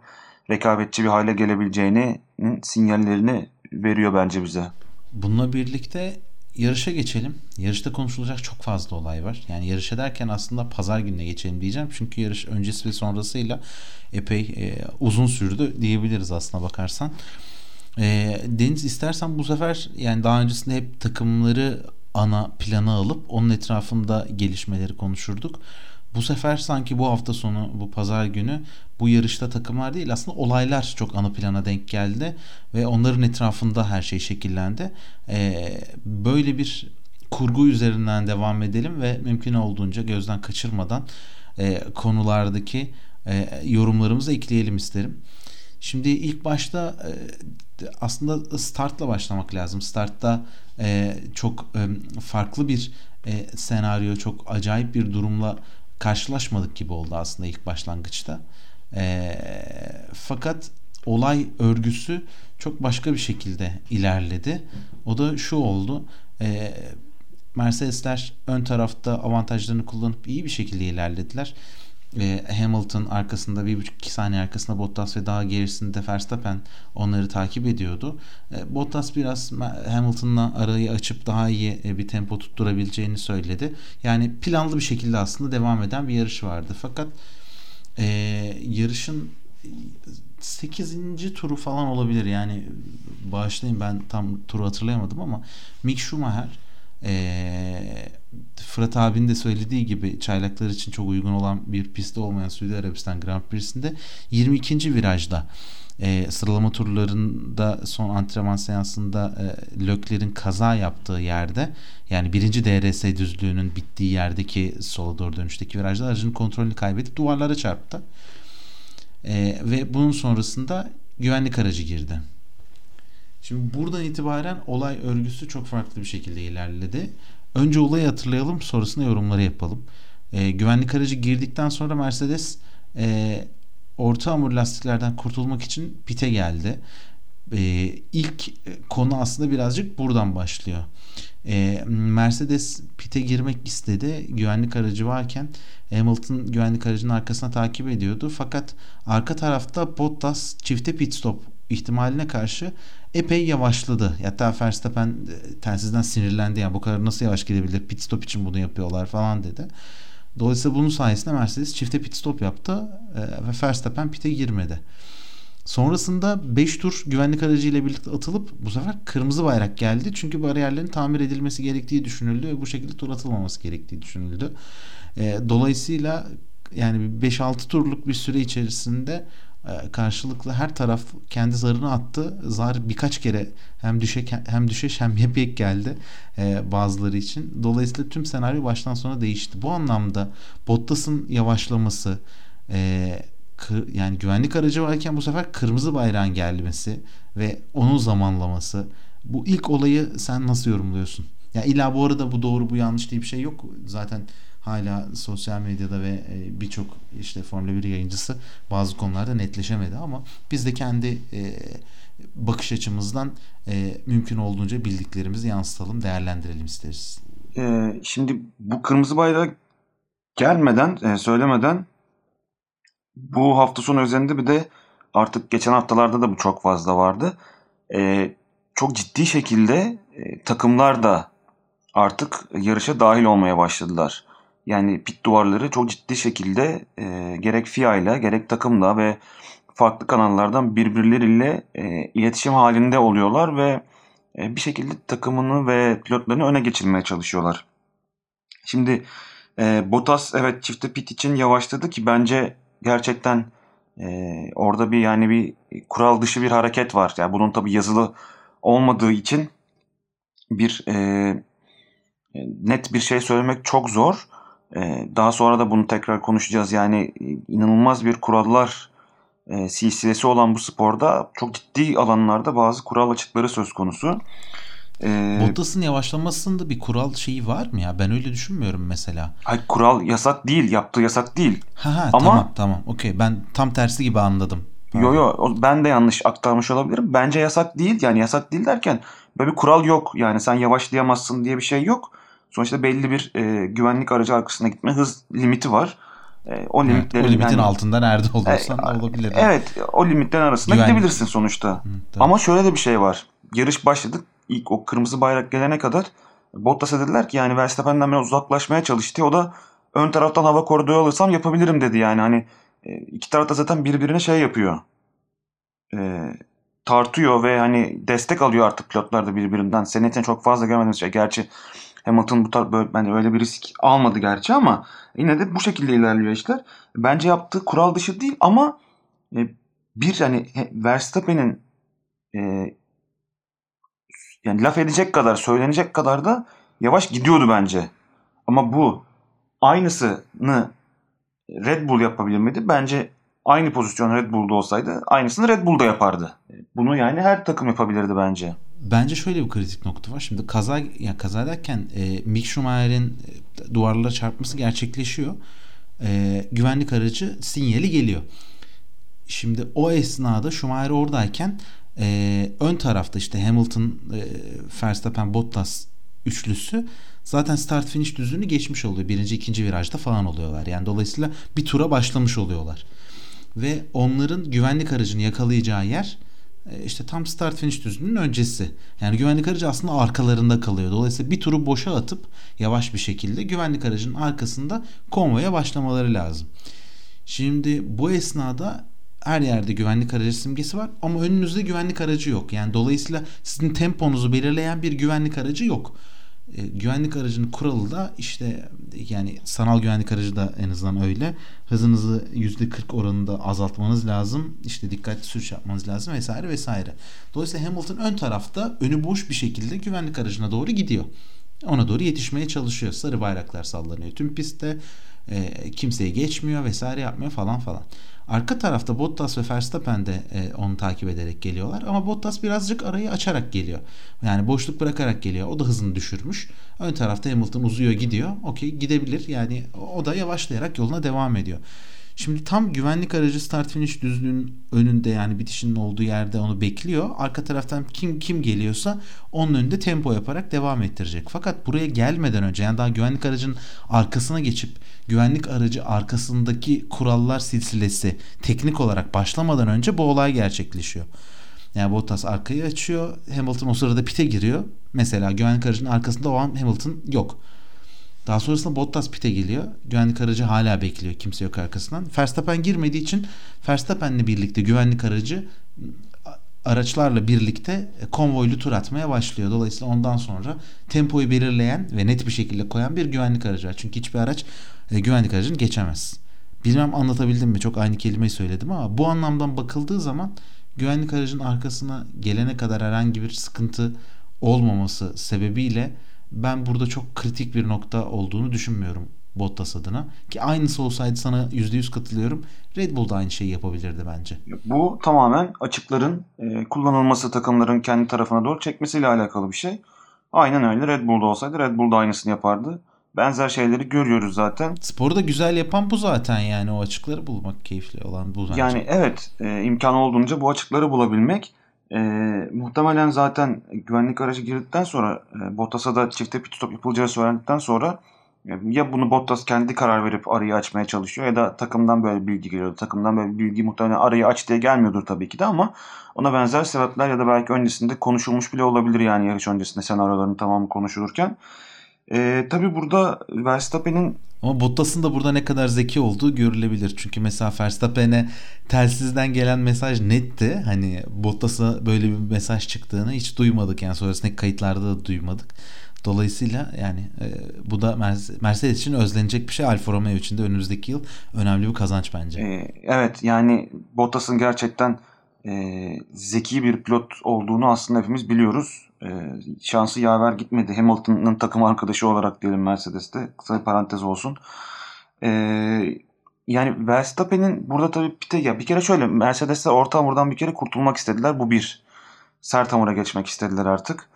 Speaker 4: rekabetçi bir hale gelebileceğini sinyallerini veriyor bence bize.
Speaker 3: Bununla birlikte yarışa geçelim. Yarışta konuşulacak çok fazla olay var. Yani yarış ederken aslında pazar gününe geçelim diyeceğim. Çünkü yarış öncesi ve sonrasıyla epey e, uzun sürdü diyebiliriz aslına bakarsan. E, Deniz istersen bu sefer yani daha öncesinde hep takımları ana plana alıp onun etrafında gelişmeleri konuşurduk. Bu sefer sanki bu hafta sonu bu pazar günü bu yarışta takımlar değil aslında olaylar çok ana plana denk geldi ve onların etrafında her şey şekillendi. Ee, böyle bir kurgu üzerinden devam edelim ve mümkün olduğunca gözden kaçırmadan e, konulardaki e, yorumlarımızı ekleyelim isterim. Şimdi ilk başta e, aslında startla başlamak lazım. Startta e, çok e, farklı bir e, senaryo, çok acayip bir durumla karşılaşmadık gibi oldu aslında ilk başlangıçta. E, fakat olay örgüsü çok başka bir şekilde ilerledi. O da şu oldu. E, Mercedesler ön tarafta avantajlarını kullanıp iyi bir şekilde ilerlediler. E, Hamilton arkasında bir buçuk iki saniye arkasında Bottas ve daha gerisinde Verstappen onları takip ediyordu. E, Bottas biraz Hamilton'la arayı açıp daha iyi e, bir tempo tutturabileceğini söyledi. Yani planlı bir şekilde aslında devam eden bir yarış vardı. Fakat e, yarışın 8. turu falan olabilir yani bağışlayın ben tam turu hatırlayamadım ama Mick Schumacher e, Fırat abinin de söylediği gibi çaylaklar için çok uygun olan bir pistte olmayan Suudi Arabistan Grand Prix'sinde 22. virajda e, sıralama turlarında son antrenman seansında e, Lökler'in kaza yaptığı yerde yani birinci DRS düzlüğünün bittiği yerdeki sola doğru dönüşteki virajda aracın kontrolünü kaybedip duvarlara çarptı. E, ve bunun sonrasında güvenlik aracı girdi. Şimdi buradan itibaren olay örgüsü çok farklı bir şekilde ilerledi. Önce olayı hatırlayalım sonrasında yorumları yapalım. E, güvenlik aracı girdikten sonra Mercedes e, orta hamur lastiklerden kurtulmak için pite geldi. e, ilk konu aslında birazcık buradan başlıyor. E, Mercedes pite girmek istedi. Güvenlik aracı varken Hamilton güvenlik aracının arkasına takip ediyordu. Fakat arka tarafta Bottas çifte pit stop ihtimaline karşı epey yavaşladı. Hatta Verstappen e, telsizden sinirlendi. Yani bu kadar nasıl yavaş gidebilir? Pit stop için bunu yapıyorlar falan dedi. Dolayısıyla bunun sayesinde Mercedes çifte pit stop yaptı e, ve Verstappen pite girmedi. Sonrasında 5 tur güvenlik aracıyla birlikte atılıp bu sefer kırmızı bayrak geldi. Çünkü bariyerlerin tamir edilmesi gerektiği düşünüldü ve bu şekilde tur atılmaması gerektiği düşünüldü. E, dolayısıyla yani 5-6 turluk bir süre içerisinde karşılıklı her taraf kendi zarını attı. Zar birkaç kere hem düşe hem düşeş hem yepyek geldi e, bazıları için. Dolayısıyla tüm senaryo baştan sona değişti. Bu anlamda Bottas'ın yavaşlaması e, yani güvenlik aracı varken bu sefer kırmızı bayrağın gelmesi ve onun zamanlaması bu ilk olayı sen nasıl yorumluyorsun? Ya illa bu arada bu doğru bu yanlış diye bir şey yok. Zaten hala sosyal medyada ve e, birçok işte Formula 1 yayıncısı bazı konularda netleşemedi ama biz de kendi e, bakış açımızdan e, mümkün olduğunca bildiklerimizi yansıtalım, değerlendirelim isteriz.
Speaker 4: Şimdi bu kırmızı bayrak gelmeden, söylemeden bu hafta sonu üzerinde bir de artık geçen haftalarda da bu çok fazla vardı. Çok ciddi şekilde takımlar da artık yarışa dahil olmaya başladılar. Yani pit duvarları çok ciddi şekilde e, gerek FIA ile gerek takımla ve farklı kanallardan birbirleriyle e, iletişim halinde oluyorlar ve e, bir şekilde takımını ve pilotlarını öne geçirmeye çalışıyorlar. Şimdi e, Bottas evet çifte pit için yavaşladı ki bence gerçekten e, orada bir yani bir kural dışı bir hareket var. Yani bunun tabi yazılı olmadığı için bir e, net bir şey söylemek çok zor. E, daha sonra da bunu tekrar konuşacağız. Yani inanılmaz bir kurallar e, silsilesi olan bu sporda çok ciddi alanlarda bazı kural açıkları söz konusu.
Speaker 3: Ee, Bottas'ın yavaşlamasında bir kural şeyi var mı ya? Ben öyle düşünmüyorum mesela.
Speaker 4: Hayır kural yasak değil. Yaptığı yasak değil.
Speaker 3: Ha, ha Ama, tamam tamam okey. Ben tam tersi gibi anladım.
Speaker 4: Yo yo ben de yanlış aktarmış olabilirim. Bence yasak değil. Yani yasak değil derken böyle bir kural yok. Yani sen yavaşlayamazsın diye bir şey yok. Sonuçta belli bir e, güvenlik aracı arkasına gitme hız limiti var.
Speaker 3: E, o, evet, o limitin yani, altında nerede olursan e, olabilir.
Speaker 4: Evet o limitlerin arasında Güvenlik. gidebilirsin sonuçta. Hı, Ama şöyle de bir şey var. Yarış başladı ilk o kırmızı bayrak gelene kadar Bottas'a dediler ki yani Verstappen'den biraz uzaklaşmaya çalıştı. O da ön taraftan hava koridoru alırsam yapabilirim dedi yani. Hani e, iki tarafta zaten birbirine şey yapıyor. E, tartıyor ve hani destek alıyor artık pilotlar da birbirinden. Senin için çok fazla görmediğimiz şey. Gerçi Hamilton bu tarz böyle yani öyle bir risk almadı gerçi ama yine de bu şekilde ilerliyor işler. Bence yaptığı kural dışı değil ama e, bir hani Verstappen'in e, yani laf edecek kadar, söylenecek kadar da yavaş gidiyordu bence. Ama bu aynısını Red Bull yapabilir miydi? Bence aynı pozisyon Red Bull'da olsaydı aynısını Red Bull'da yapardı. Bunu yani her takım yapabilirdi bence.
Speaker 3: Bence şöyle bir kritik nokta var. Şimdi kaza ya kaza derken e, Mick Schumacher'in e, duvarlara çarpması gerçekleşiyor. E, güvenlik aracı sinyali geliyor. Şimdi o esnada Schumacher oradayken e, ön tarafta işte Hamilton, e, Verstappen, Bottas üçlüsü zaten start finish düzlüğünü geçmiş oluyor. Birinci, ikinci virajda falan oluyorlar. Yani dolayısıyla bir tura başlamış oluyorlar. Ve onların güvenlik aracını yakalayacağı yer e, işte tam start finish düzlüğünün öncesi. Yani güvenlik aracı aslında arkalarında kalıyor. Dolayısıyla bir turu boşa atıp yavaş bir şekilde güvenlik aracının arkasında konvoya başlamaları lazım. Şimdi bu esnada her yerde güvenlik aracı simgesi var ama önünüzde güvenlik aracı yok. Yani dolayısıyla sizin temponuzu belirleyen bir güvenlik aracı yok. E, güvenlik aracının kuralı da işte yani sanal güvenlik aracı da en azından öyle. Hızınızı %40 oranında azaltmanız lazım. İşte dikkatli sürüş yapmanız lazım vesaire vesaire. Dolayısıyla Hamilton ön tarafta önü boş bir şekilde güvenlik aracına doğru gidiyor. Ona doğru yetişmeye çalışıyor. Sarı bayraklar sallanıyor. Tüm pistte e, kimseyi geçmiyor vesaire yapmıyor falan falan. Arka tarafta Bottas ve Verstappen de e, onu takip ederek geliyorlar. Ama Bottas birazcık arayı açarak geliyor. Yani boşluk bırakarak geliyor. O da hızını düşürmüş. Ön tarafta Hamilton uzuyor gidiyor. Okey gidebilir. Yani o da yavaşlayarak yoluna devam ediyor. Şimdi tam güvenlik aracı start finish düzlüğün önünde yani bitişinin olduğu yerde onu bekliyor. Arka taraftan kim kim geliyorsa onun önünde tempo yaparak devam ettirecek. Fakat buraya gelmeden önce yani daha güvenlik aracının arkasına geçip güvenlik aracı arkasındaki kurallar silsilesi teknik olarak başlamadan önce bu olay gerçekleşiyor. Yani Bottas arkayı açıyor. Hamilton o sırada pite giriyor. Mesela güvenlik aracının arkasında o an Hamilton yok. Daha sonrasında Bottas pite geliyor. Güvenlik aracı hala bekliyor. Kimse yok arkasından. Verstappen girmediği için Verstappen'le birlikte güvenlik aracı araçlarla birlikte konvoylu tur atmaya başlıyor. Dolayısıyla ondan sonra tempoyu belirleyen ve net bir şekilde koyan bir güvenlik aracı var. Çünkü hiçbir araç e, güvenlik aracını geçemez. Bilmem anlatabildim mi? Çok aynı kelimeyi söyledim ama bu anlamdan bakıldığı zaman güvenlik aracının arkasına gelene kadar herhangi bir sıkıntı olmaması sebebiyle ben burada çok kritik bir nokta olduğunu düşünmüyorum Bottas adına. Ki aynısı olsaydı sana %100 katılıyorum. Red Bull da aynı şeyi yapabilirdi bence.
Speaker 4: Bu tamamen açıkların e, kullanılması takımların kendi tarafına doğru çekmesiyle alakalı bir şey. Aynen öyle. Red Bull'da olsaydı Red Bull da aynısını yapardı. Benzer şeyleri görüyoruz zaten.
Speaker 3: Sporu da güzel yapan bu zaten yani o açıkları bulmak keyifli olan bu zaten.
Speaker 4: Yani evet e, imkan olduğunca bu açıkları bulabilmek. E, muhtemelen zaten güvenlik aracı girdikten sonra e, Bottas'a da çifte pit stop yapılacağı söylendikten sonra e, ya bunu Bottas kendi karar verip arayı açmaya çalışıyor ya da takımdan böyle bilgi geliyor. Takımdan böyle bilgi muhtemelen arayı aç diye gelmiyordur tabii ki de ama ona benzer sebepler ya da belki öncesinde konuşulmuş bile olabilir yani yarış öncesinde senaryoların tamamı konuşulurken. E, tabii burada Verstappen'in
Speaker 3: ama Bottas'ın da burada ne kadar zeki olduğu görülebilir. Çünkü mesela Verstappen'e telsizden gelen mesaj netti. Hani Bottas'a böyle bir mesaj çıktığını hiç duymadık. Yani sonrasındaki kayıtlarda da duymadık. Dolayısıyla yani e, bu da Mercedes için özlenecek bir şey. Alfa Romeo için de önümüzdeki yıl önemli bir kazanç bence.
Speaker 4: E, evet yani Bottas'ın gerçekten e, zeki bir pilot olduğunu aslında hepimiz biliyoruz. E, şansı yaver gitmedi. Hamilton'ın takım arkadaşı olarak diyelim Mercedes'te. Kısa bir parantez olsun. E, yani Verstappen'in burada tabii pite ya bir kere şöyle Mercedes'te orta hamurdan bir kere kurtulmak istediler. Bu bir. Sert hamura geçmek istediler artık.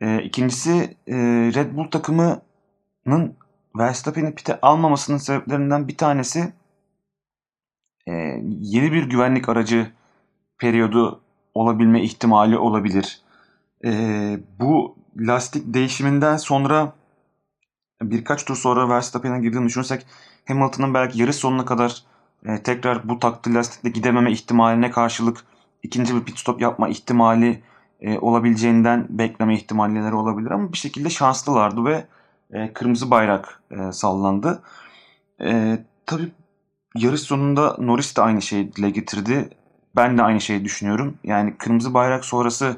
Speaker 4: E, ikincisi e, Red Bull takımının Verstappen'i pite almamasının sebeplerinden bir tanesi e, yeni bir güvenlik aracı periyodu olabilme ihtimali olabilir. E, bu lastik değişiminden sonra birkaç tur sonra Verstappen'e girdiğini düşünürsek Hamilton'ın belki yarış sonuna kadar e, tekrar bu taktı lastikle gidememe ihtimaline karşılık ikinci bir pit stop yapma ihtimali e, olabileceğinden bekleme ihtimalleri olabilir ama bir şekilde şanslılardı ve e, kırmızı bayrak e, sallandı. E, tabii yarış sonunda Norris de aynı şeyi dile getirdi. Ben de aynı şeyi düşünüyorum. Yani kırmızı bayrak sonrası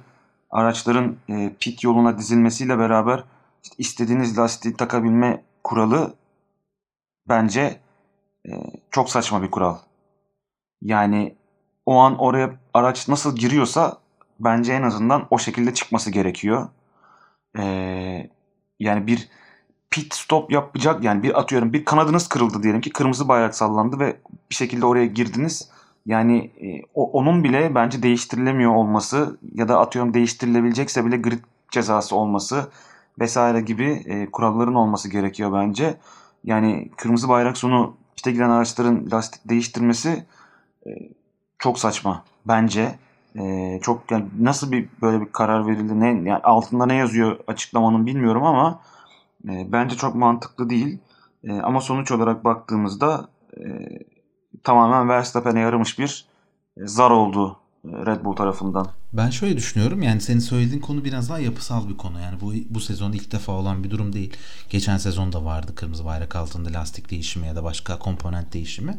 Speaker 4: araçların e, pit yoluna dizilmesiyle beraber işte istediğiniz lastiği takabilme kuralı bence e, çok saçma bir kural. Yani o an oraya araç nasıl giriyorsa bence en azından o şekilde çıkması gerekiyor. Ee, yani bir pit stop yapacak yani bir atıyorum bir kanadınız kırıldı diyelim ki kırmızı bayrak sallandı ve bir şekilde oraya girdiniz. Yani e, o, onun bile bence değiştirilemiyor olması ya da atıyorum değiştirilebilecekse bile grid cezası olması vesaire gibi e, kuralların olması gerekiyor bence. Yani kırmızı bayrak sonu pite giren araçların lastik değiştirmesi e, çok saçma bence. E, çok yani nasıl bir böyle bir karar verildi ne yani altında ne yazıyor açıklamanın bilmiyorum ama e, bence çok mantıklı değil. E, ama sonuç olarak baktığımızda e, tamamen Verstappen'e yaramış bir e, zar oldu e, Red Bull tarafından.
Speaker 3: Ben şöyle düşünüyorum yani senin söylediğin konu biraz daha yapısal bir konu. Yani bu bu sezon ilk defa olan bir durum değil. Geçen sezon da vardı kırmızı bayrak altında lastik değişimi ya da başka komponent değişimi.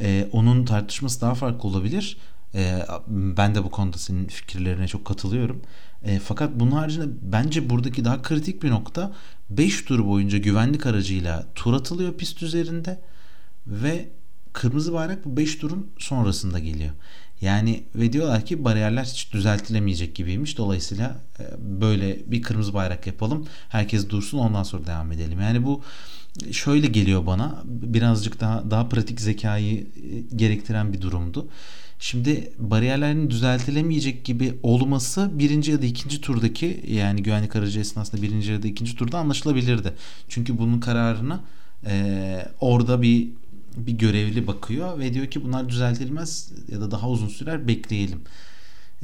Speaker 3: Ee, onun tartışması daha farklı olabilir. Ee, ben de bu konuda senin fikirlerine çok katılıyorum. E, fakat bunun haricinde bence buradaki daha kritik bir nokta 5 tur boyunca güvenlik aracıyla tur atılıyor pist üzerinde ve kırmızı bayrak bu 5 turun sonrasında geliyor. Yani ve diyorlar ki bariyerler hiç düzeltilemeyecek gibiymiş. Dolayısıyla e, böyle bir kırmızı bayrak yapalım. Herkes dursun ondan sonra devam edelim. Yani bu şöyle geliyor bana. Birazcık daha daha pratik zekayı e, gerektiren bir durumdu. Şimdi bariyerlerin düzeltilemeyecek gibi olması birinci ya da ikinci turdaki yani güvenlik aracı esnasında birinci ya da ikinci turda anlaşılabilirdi. Çünkü bunun kararını e, orada bir bir görevli bakıyor ve diyor ki bunlar düzeltilmez ya da daha uzun sürer bekleyelim.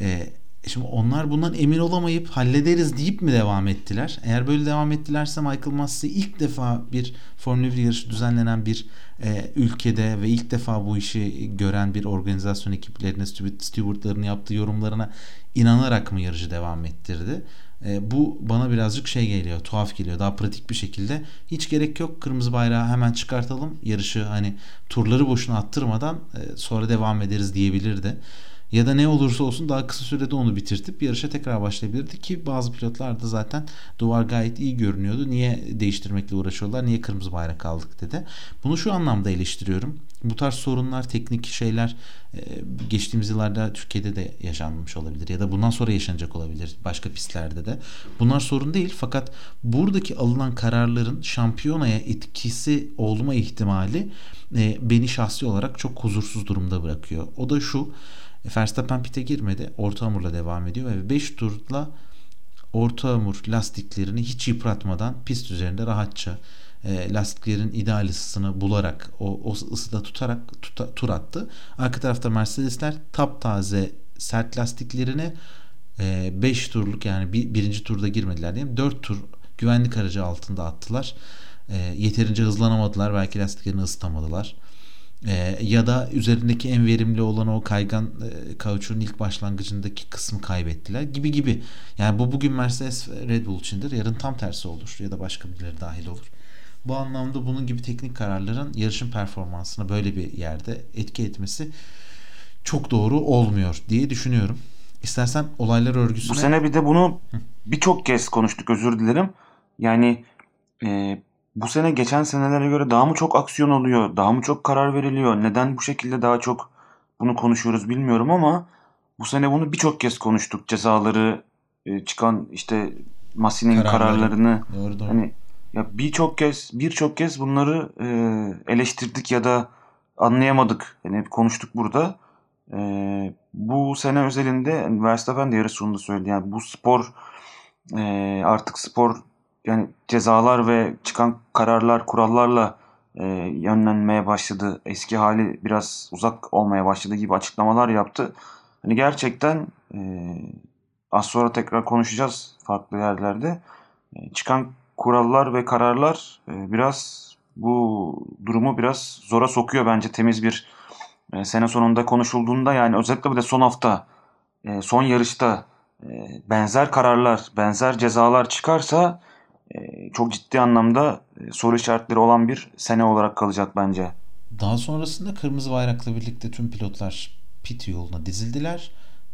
Speaker 3: E, şimdi onlar bundan emin olamayıp hallederiz deyip mi devam ettiler? Eğer böyle devam ettilerse Michael Massey ilk defa bir Formula 1 yarışı düzenlenen bir e, ülkede ve ilk defa bu işi gören bir organizasyon ekiplerine stewardlarını yaptığı yorumlarına inanarak mı yarışı devam ettirdi? E, bu bana birazcık şey geliyor, tuhaf geliyor. Daha pratik bir şekilde hiç gerek yok. Kırmızı bayrağı hemen çıkartalım. Yarışı hani turları boşuna attırmadan e, sonra devam ederiz diyebilirdi. Ya da ne olursa olsun daha kısa sürede onu bitirtip yarışa tekrar başlayabilirdi ki bazı pilotlar da zaten duvar gayet iyi görünüyordu. Niye değiştirmekle uğraşıyorlar? Niye kırmızı bayrak aldık dedi. Bunu şu anlamda eleştiriyorum. Bu tarz sorunlar, teknik şeyler e, geçtiğimiz yıllarda Türkiye'de de yaşanmış olabilir ya da bundan sonra yaşanacak olabilir başka pistlerde de. Bunlar sorun değil fakat buradaki alınan kararların şampiyonaya etkisi olma ihtimali e, beni şahsi olarak çok huzursuz durumda bırakıyor. O da şu Verstappen pite girmedi. Orta hamurla devam ediyor ve 5 turla orta hamur lastiklerini hiç yıpratmadan pist üzerinde rahatça e, lastiklerin ideal ısısını bularak o, o ısıda tutarak tuta, tur attı. Arka tarafta Mercedesler taptaze sert lastiklerini 5 e, turluk yani bir, birinci turda girmediler diyeyim. 4 tur güvenlik aracı altında attılar. E, yeterince hızlanamadılar. Belki lastiklerini ısıtamadılar. E, ya da üzerindeki en verimli olan o kaygan e, kauçuğun ilk başlangıcındaki kısmı kaybettiler gibi gibi. Yani bu bugün Mercedes Red Bull içindir. Yarın tam tersi olur ya da başka birileri dahil olur. Bu anlamda bunun gibi teknik kararların yarışın performansına böyle bir yerde etki etmesi çok doğru olmuyor diye düşünüyorum. İstersen olaylar örgüsüne...
Speaker 4: Bu sene bir de bunu birçok kez konuştuk özür dilerim. Yani e, bu sene geçen senelere göre daha mı çok aksiyon oluyor? Daha mı çok karar veriliyor? Neden bu şekilde daha çok bunu konuşuyoruz bilmiyorum ama bu sene bunu birçok kez konuştuk. Cezaları e, çıkan işte Masi'nin kararlarını doğru, doğru. hani ya birçok kez birçok kez bunları e, eleştirdik ya da anlayamadık. Yani konuştuk burada. E, bu sene özelinde Verstappen de yarı sonunda söyledi. Yani bu spor e, artık spor yani cezalar ve çıkan kararlar, kurallarla e, yönlenmeye başladı. Eski hali biraz uzak olmaya başladı gibi açıklamalar yaptı. Hani gerçekten e, az sonra tekrar konuşacağız farklı yerlerde. E, çıkan kurallar ve kararlar e, biraz bu durumu biraz zora sokuyor bence temiz bir e, sene sonunda konuşulduğunda yani özellikle bir de son hafta e, son yarışta e, benzer kararlar, benzer cezalar çıkarsa çok ciddi anlamda e, soru işaretleri olan bir sene olarak kalacak bence.
Speaker 3: Daha sonrasında kırmızı bayrakla birlikte tüm pilotlar pit yoluna dizildiler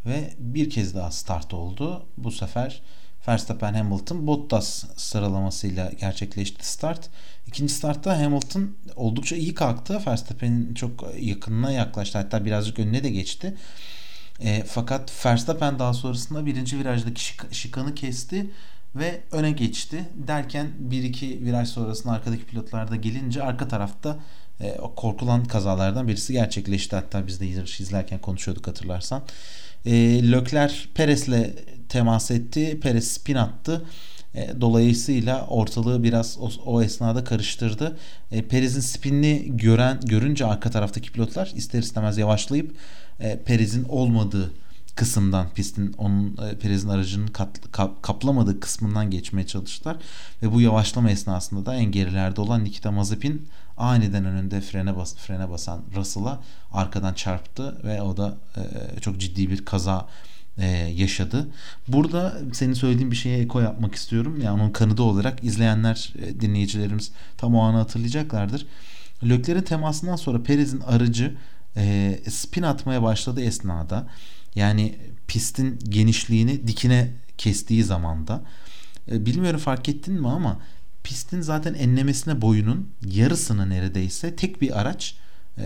Speaker 3: ve bir kez daha start oldu. Bu sefer Verstappen Hamilton Bottas sıralamasıyla gerçekleşti start. İkinci startta Hamilton oldukça iyi kalktı. Verstappen'in çok yakınına yaklaştı. Hatta birazcık önüne de geçti. E, fakat Verstappen daha sonrasında birinci virajdaki şik- şikanı kesti ve öne geçti. Derken 1-2 viraj sonrasında arkadaki pilotlar da gelince arka tarafta e, korkulan kazalardan birisi gerçekleşti. Hatta biz de izlerken konuşuyorduk hatırlarsan. E, Leclerc Perez'le temas etti. Perez spin attı. E, dolayısıyla ortalığı biraz o, o esnada karıştırdı. E, Perez'in spinini gören görünce arka taraftaki pilotlar ister istemez yavaşlayıp e, Perez'in olmadığı kısımdan pistin onun e, Perez'in aracının kat, kap, kaplamadığı kısmından geçmeye çalıştılar ve bu yavaşlama esnasında da en gerilerde olan Nikita Mazepin aniden önünde frene bas frene basan Russell'a arkadan çarptı ve o da e, çok ciddi bir kaza e, yaşadı. Burada senin söylediğin bir şeye eko yapmak istiyorum. Yani onun kanıdı olarak izleyenler, e, dinleyicilerimiz tam o anı hatırlayacaklardır. Löklerin temasından sonra Perez'in aracı e, spin atmaya başladı esnada yani pistin genişliğini dikine kestiği zamanda e, bilmiyorum fark ettin mi ama pistin zaten enlemesine boyunun yarısını neredeyse tek bir araç e,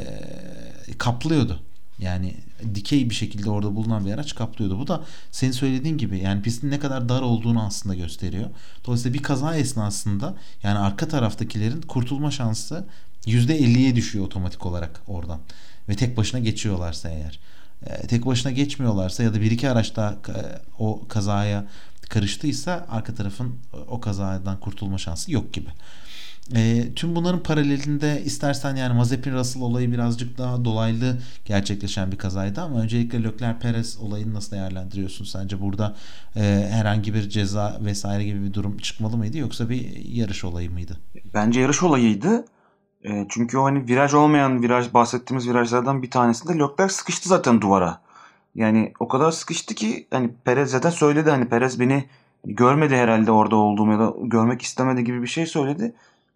Speaker 3: kaplıyordu. Yani dikey bir şekilde orada bulunan bir araç kaplıyordu. Bu da senin söylediğin gibi yani pistin ne kadar dar olduğunu aslında gösteriyor. Dolayısıyla bir kaza esnasında yani arka taraftakilerin kurtulma şansı %50'ye düşüyor otomatik olarak oradan. Ve tek başına geçiyorlarsa eğer. E, tek başına geçmiyorlarsa ya da bir iki araç daha e, o kazaya karıştıysa arka tarafın o kazadan kurtulma şansı yok gibi. E, tüm bunların paralelinde istersen yani Mazepin Russell olayı birazcık daha dolaylı gerçekleşen bir kazaydı ama öncelikle Leclerc Perez olayını nasıl değerlendiriyorsun sence burada e, herhangi bir ceza vesaire gibi bir durum çıkmalı mıydı yoksa bir yarış olayı mıydı?
Speaker 4: Bence yarış olayıydı. E, çünkü o hani viraj olmayan viraj bahsettiğimiz virajlardan bir tanesinde Leclerc sıkıştı zaten duvara. Yani o kadar sıkıştı ki hani Perez zaten söyledi hani Perez beni görmedi herhalde orada olduğumu ya da görmek istemedi gibi bir şey söyledi.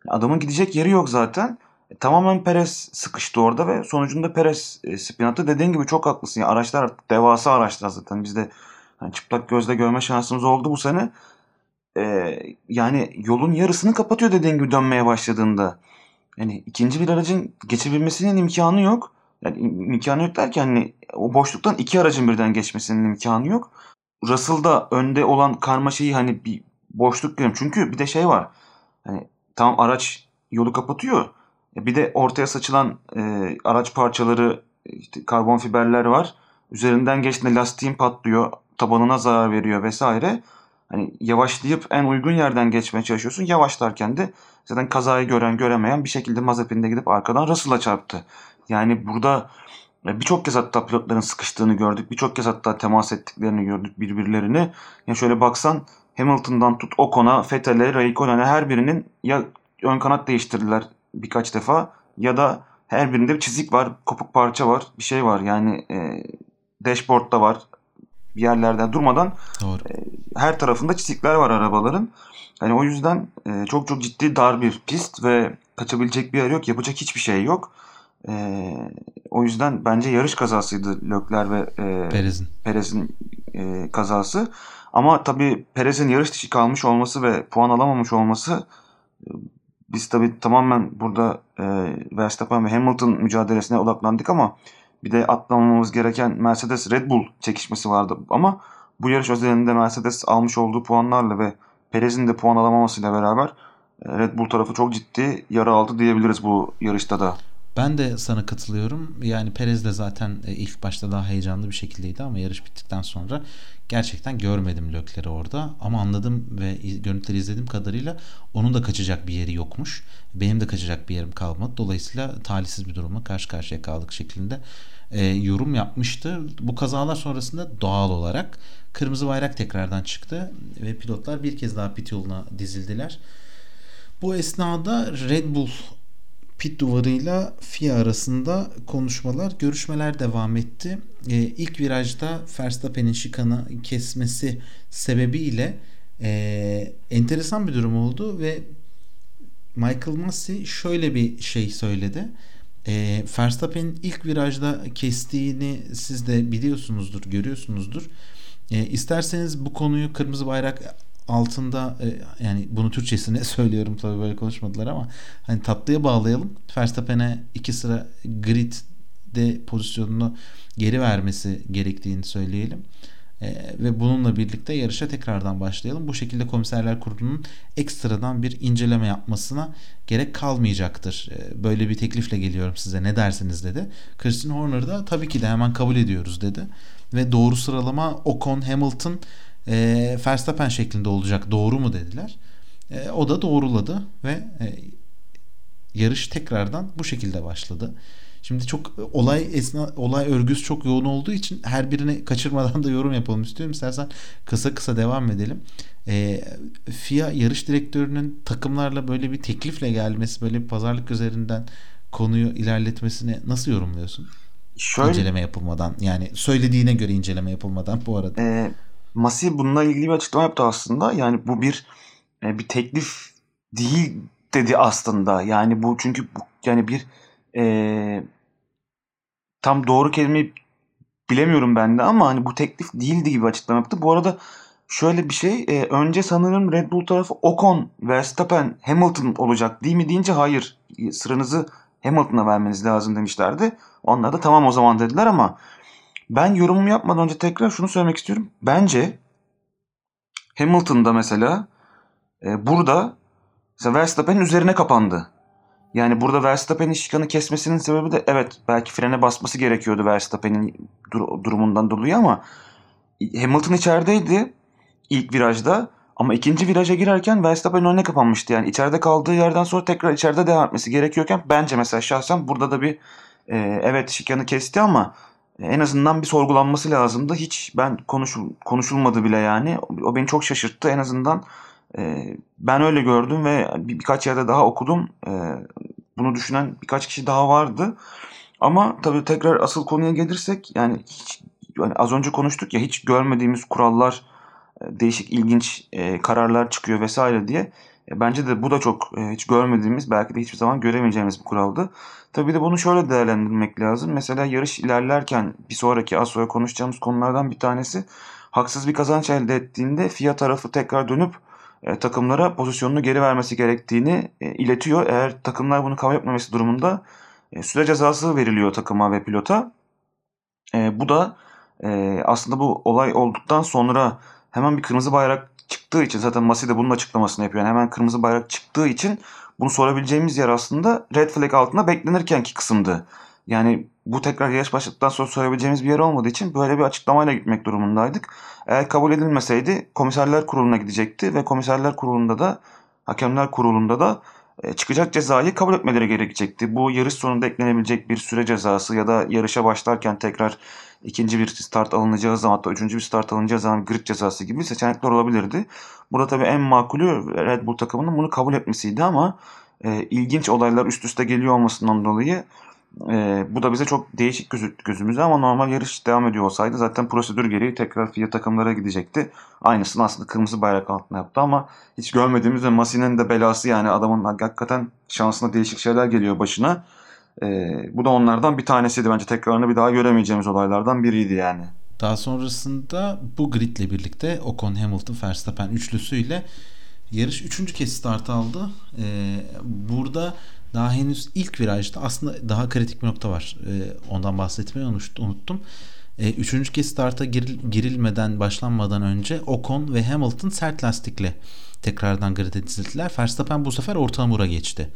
Speaker 4: Adamın gidecek yeri yok zaten. E, tamamen Perez sıkıştı orada ve sonucunda Perez e, spin attı. Dediğin gibi çok haklısın. Yani araçlar artık devasa araçlar zaten. Biz de yani çıplak gözle görme şansımız oldu bu sene. E, yani yolun yarısını kapatıyor dediğin gibi dönmeye başladığında. Yani ikinci bir aracın geçebilmesinin imkanı yok. Yani imkanı yok derken hani o boşluktan iki aracın birden geçmesinin imkanı yok. Russell'da önde olan karmaşayı hani bir boşluk görüyorum. Çünkü bir de şey var. Hani tam araç yolu kapatıyor. E, bir de ortaya saçılan e, araç parçaları işte karbon fiberler var. Üzerinden geçtiğinde lastiğin patlıyor. Tabanına zarar veriyor vesaire. Hani yavaşlayıp en uygun yerden geçmeye çalışıyorsun. Yavaşlarken de zaten kazayı gören göremeyen bir şekilde Mazepin'de gidip arkadan Russell'a çarptı. Yani burada e, birçok kez hatta pilotların sıkıştığını gördük. Birçok kez hatta temas ettiklerini gördük birbirlerini. Yani şöyle baksan Hamilton'dan tut Ocon'a, Vettel'e, Raikkonen'e her birinin ya ön kanat değiştirdiler birkaç defa ya da her birinde bir çizik var, kopuk parça var, bir şey var. Yani e, dashboard'da var. Bir yerlerden durmadan
Speaker 3: Doğru.
Speaker 4: E, her tarafında çizikler var arabaların. Yani o yüzden e, çok çok ciddi dar bir pist ve kaçabilecek bir yer yok, yapacak hiçbir şey yok. E, o yüzden bence yarış kazasıydı Lökler ve e,
Speaker 3: Perez'in.
Speaker 4: Perez'in e, kazası. Ama tabii Perez'in yarış dışı kalmış olması ve puan alamamış olması e, biz tabii tamamen burada e, Verstappen ve Hamilton mücadelesine odaklandık ama bir de atlamamamız gereken Mercedes Red Bull çekişmesi vardı. Ama bu yarış özelinde Mercedes almış olduğu puanlarla ve Perez'in de puan alamamasıyla beraber e, Red Bull tarafı çok ciddi yara aldı diyebiliriz bu yarışta da.
Speaker 3: Ben de sana katılıyorum. Yani Perez de zaten e, ilk başta daha heyecanlı bir şekildeydi ama yarış bittikten sonra gerçekten görmedim Lökler'i orada. Ama anladım ve görüntüleri izlediğim kadarıyla onun da kaçacak bir yeri yokmuş. Benim de kaçacak bir yerim kalmadı. Dolayısıyla talihsiz bir durumla karşı karşıya kaldık şeklinde e, yorum yapmıştı. Bu kazalar sonrasında doğal olarak kırmızı bayrak tekrardan çıktı ve pilotlar bir kez daha pit yoluna dizildiler. Bu esnada Red Bull pit duvarıyla FIA arasında konuşmalar, görüşmeler devam etti. E, ilk virajda Verstappen'in şikanı kesmesi sebebiyle e, enteresan bir durum oldu ve Michael Massey şöyle bir şey söyledi. E, Verstappen'in ilk virajda kestiğini siz de biliyorsunuzdur, görüyorsunuzdur. E, isterseniz bu konuyu kırmızı bayrak altında e, yani bunu Türkçesine söylüyorum tabii böyle konuşmadılar ama hani tatlıya bağlayalım. Verstappen'e iki sıra gridde pozisyonunu geri vermesi gerektiğini söyleyelim. E, ve bununla birlikte yarışa tekrardan başlayalım. Bu şekilde komiserler kurulunun ekstradan bir inceleme yapmasına gerek kalmayacaktır. E, böyle bir teklifle geliyorum size ne dersiniz dedi. Christian Horner da tabii ki de hemen kabul ediyoruz dedi. Ve doğru sıralama Ocon, Hamilton, e, Verstappen şeklinde olacak doğru mu dediler. E, o da doğruladı ve e, yarış tekrardan bu şekilde başladı. Şimdi çok olay esna olay örgüsü çok yoğun olduğu için her birini kaçırmadan da yorum yapalım istiyorum. İstersen kısa kısa devam edelim. E, FIA yarış direktörünün takımlarla böyle bir teklifle gelmesi, böyle bir pazarlık üzerinden konuyu ilerletmesini nasıl yorumluyorsun? Şöyle, inceleme yapılmadan yani söylediğine göre inceleme yapılmadan bu arada.
Speaker 4: E, Masi bununla ilgili bir açıklama yaptı aslında. Yani bu bir e, bir teklif değil dedi aslında. Yani bu çünkü bu, yani bir e, tam doğru kelimeyi bilemiyorum ben de ama hani bu teklif değildi gibi açıklama yaptı. Bu arada şöyle bir şey e, önce sanırım Red Bull tarafı Ocon, Verstappen, Hamilton olacak değil mi deyince hayır sıranızı Hamilton'a vermeniz lazım demişlerdi. Onlar da tamam o zaman dediler ama ben yorumumu yapmadan önce tekrar şunu söylemek istiyorum. Bence Hamilton'da mesela e, burada mesela Verstappen'in üzerine kapandı. Yani burada Verstappen'in şikanı kesmesinin sebebi de evet belki frene basması gerekiyordu Verstappen'in dur- durumundan dolayı ama Hamilton içerideydi ilk virajda. Ama ikinci viraja girerken Verstappen önüne kapanmıştı. Yani içeride kaldığı yerden sonra tekrar içeride devam etmesi gerekiyorken bence mesela şahsen burada da bir e, evet şikanı kesti ama en azından bir sorgulanması lazımdı. Hiç ben konuşul, konuşulmadı bile yani. O beni çok şaşırttı. En azından e, ben öyle gördüm ve bir, birkaç yerde daha okudum. E, bunu düşünen birkaç kişi daha vardı. Ama tabii tekrar asıl konuya gelirsek yani hiç yani az önce konuştuk ya hiç görmediğimiz kurallar, e, değişik ilginç e, kararlar çıkıyor vesaire diye. E, bence de bu da çok e, hiç görmediğimiz belki de hiçbir zaman göremeyeceğimiz bir kuraldı. Tabii de bunu şöyle değerlendirmek lazım. Mesela yarış ilerlerken bir sonraki az sonra konuşacağımız konulardan bir tanesi haksız bir kazanç elde ettiğinde FIA tarafı tekrar dönüp e, takımlara pozisyonunu geri vermesi gerektiğini e, iletiyor. Eğer takımlar bunu kabul etmemesi durumunda e, süre cezası veriliyor takıma ve pilota. E, bu da e, aslında bu olay olduktan sonra hemen bir kırmızı bayrak çıktığı için zaten Masi de bunun açıklamasını yapıyor. Yani hemen kırmızı bayrak çıktığı için bunu sorabileceğimiz yer aslında red flag altında beklenirkenki kısımdı. Yani bu tekrar yarış başladıktan sonra sorabileceğimiz bir yer olmadığı için böyle bir açıklamayla gitmek durumundaydık. Eğer kabul edilmeseydi komiserler kuruluna gidecekti ve komiserler kurulunda da hakemler kurulunda da çıkacak cezayı kabul etmeleri gerekecekti. Bu yarış sonunda eklenebilecek bir süre cezası ya da yarışa başlarken tekrar ikinci bir start alınacağı zaman hatta üçüncü bir start alınacağı zaman grid cezası gibi seçenekler olabilirdi. Burada tabii en makulü Red Bull takımının bunu kabul etmesiydi ama e, ilginç olaylar üst üste geliyor olmasından dolayı e, bu da bize çok değişik gözü, gözümüze ama normal yarış devam ediyor olsaydı zaten prosedür gereği tekrar FIA takımlara gidecekti. Aynısını aslında kırmızı bayrak altına yaptı ama hiç görmediğimiz ve Masi'nin de belası yani adamın hakikaten şansına değişik şeyler geliyor başına. E, bu da onlardan bir tanesiydi bence tekrarını bir daha göremeyeceğimiz olaylardan biriydi yani.
Speaker 3: Daha sonrasında bu gridle birlikte Ocon, Hamilton, Verstappen üçlüsüyle yarış üçüncü kez start aldı. Ee, burada daha henüz ilk virajda aslında daha kritik bir nokta var. Ee, ondan bahsetmeyi unuttum. Ee, üçüncü kez starta giril, girilmeden başlanmadan önce Ocon ve Hamilton sert lastikle tekrardan grid'e dizildiler. Verstappen bu sefer orta hamura geçti.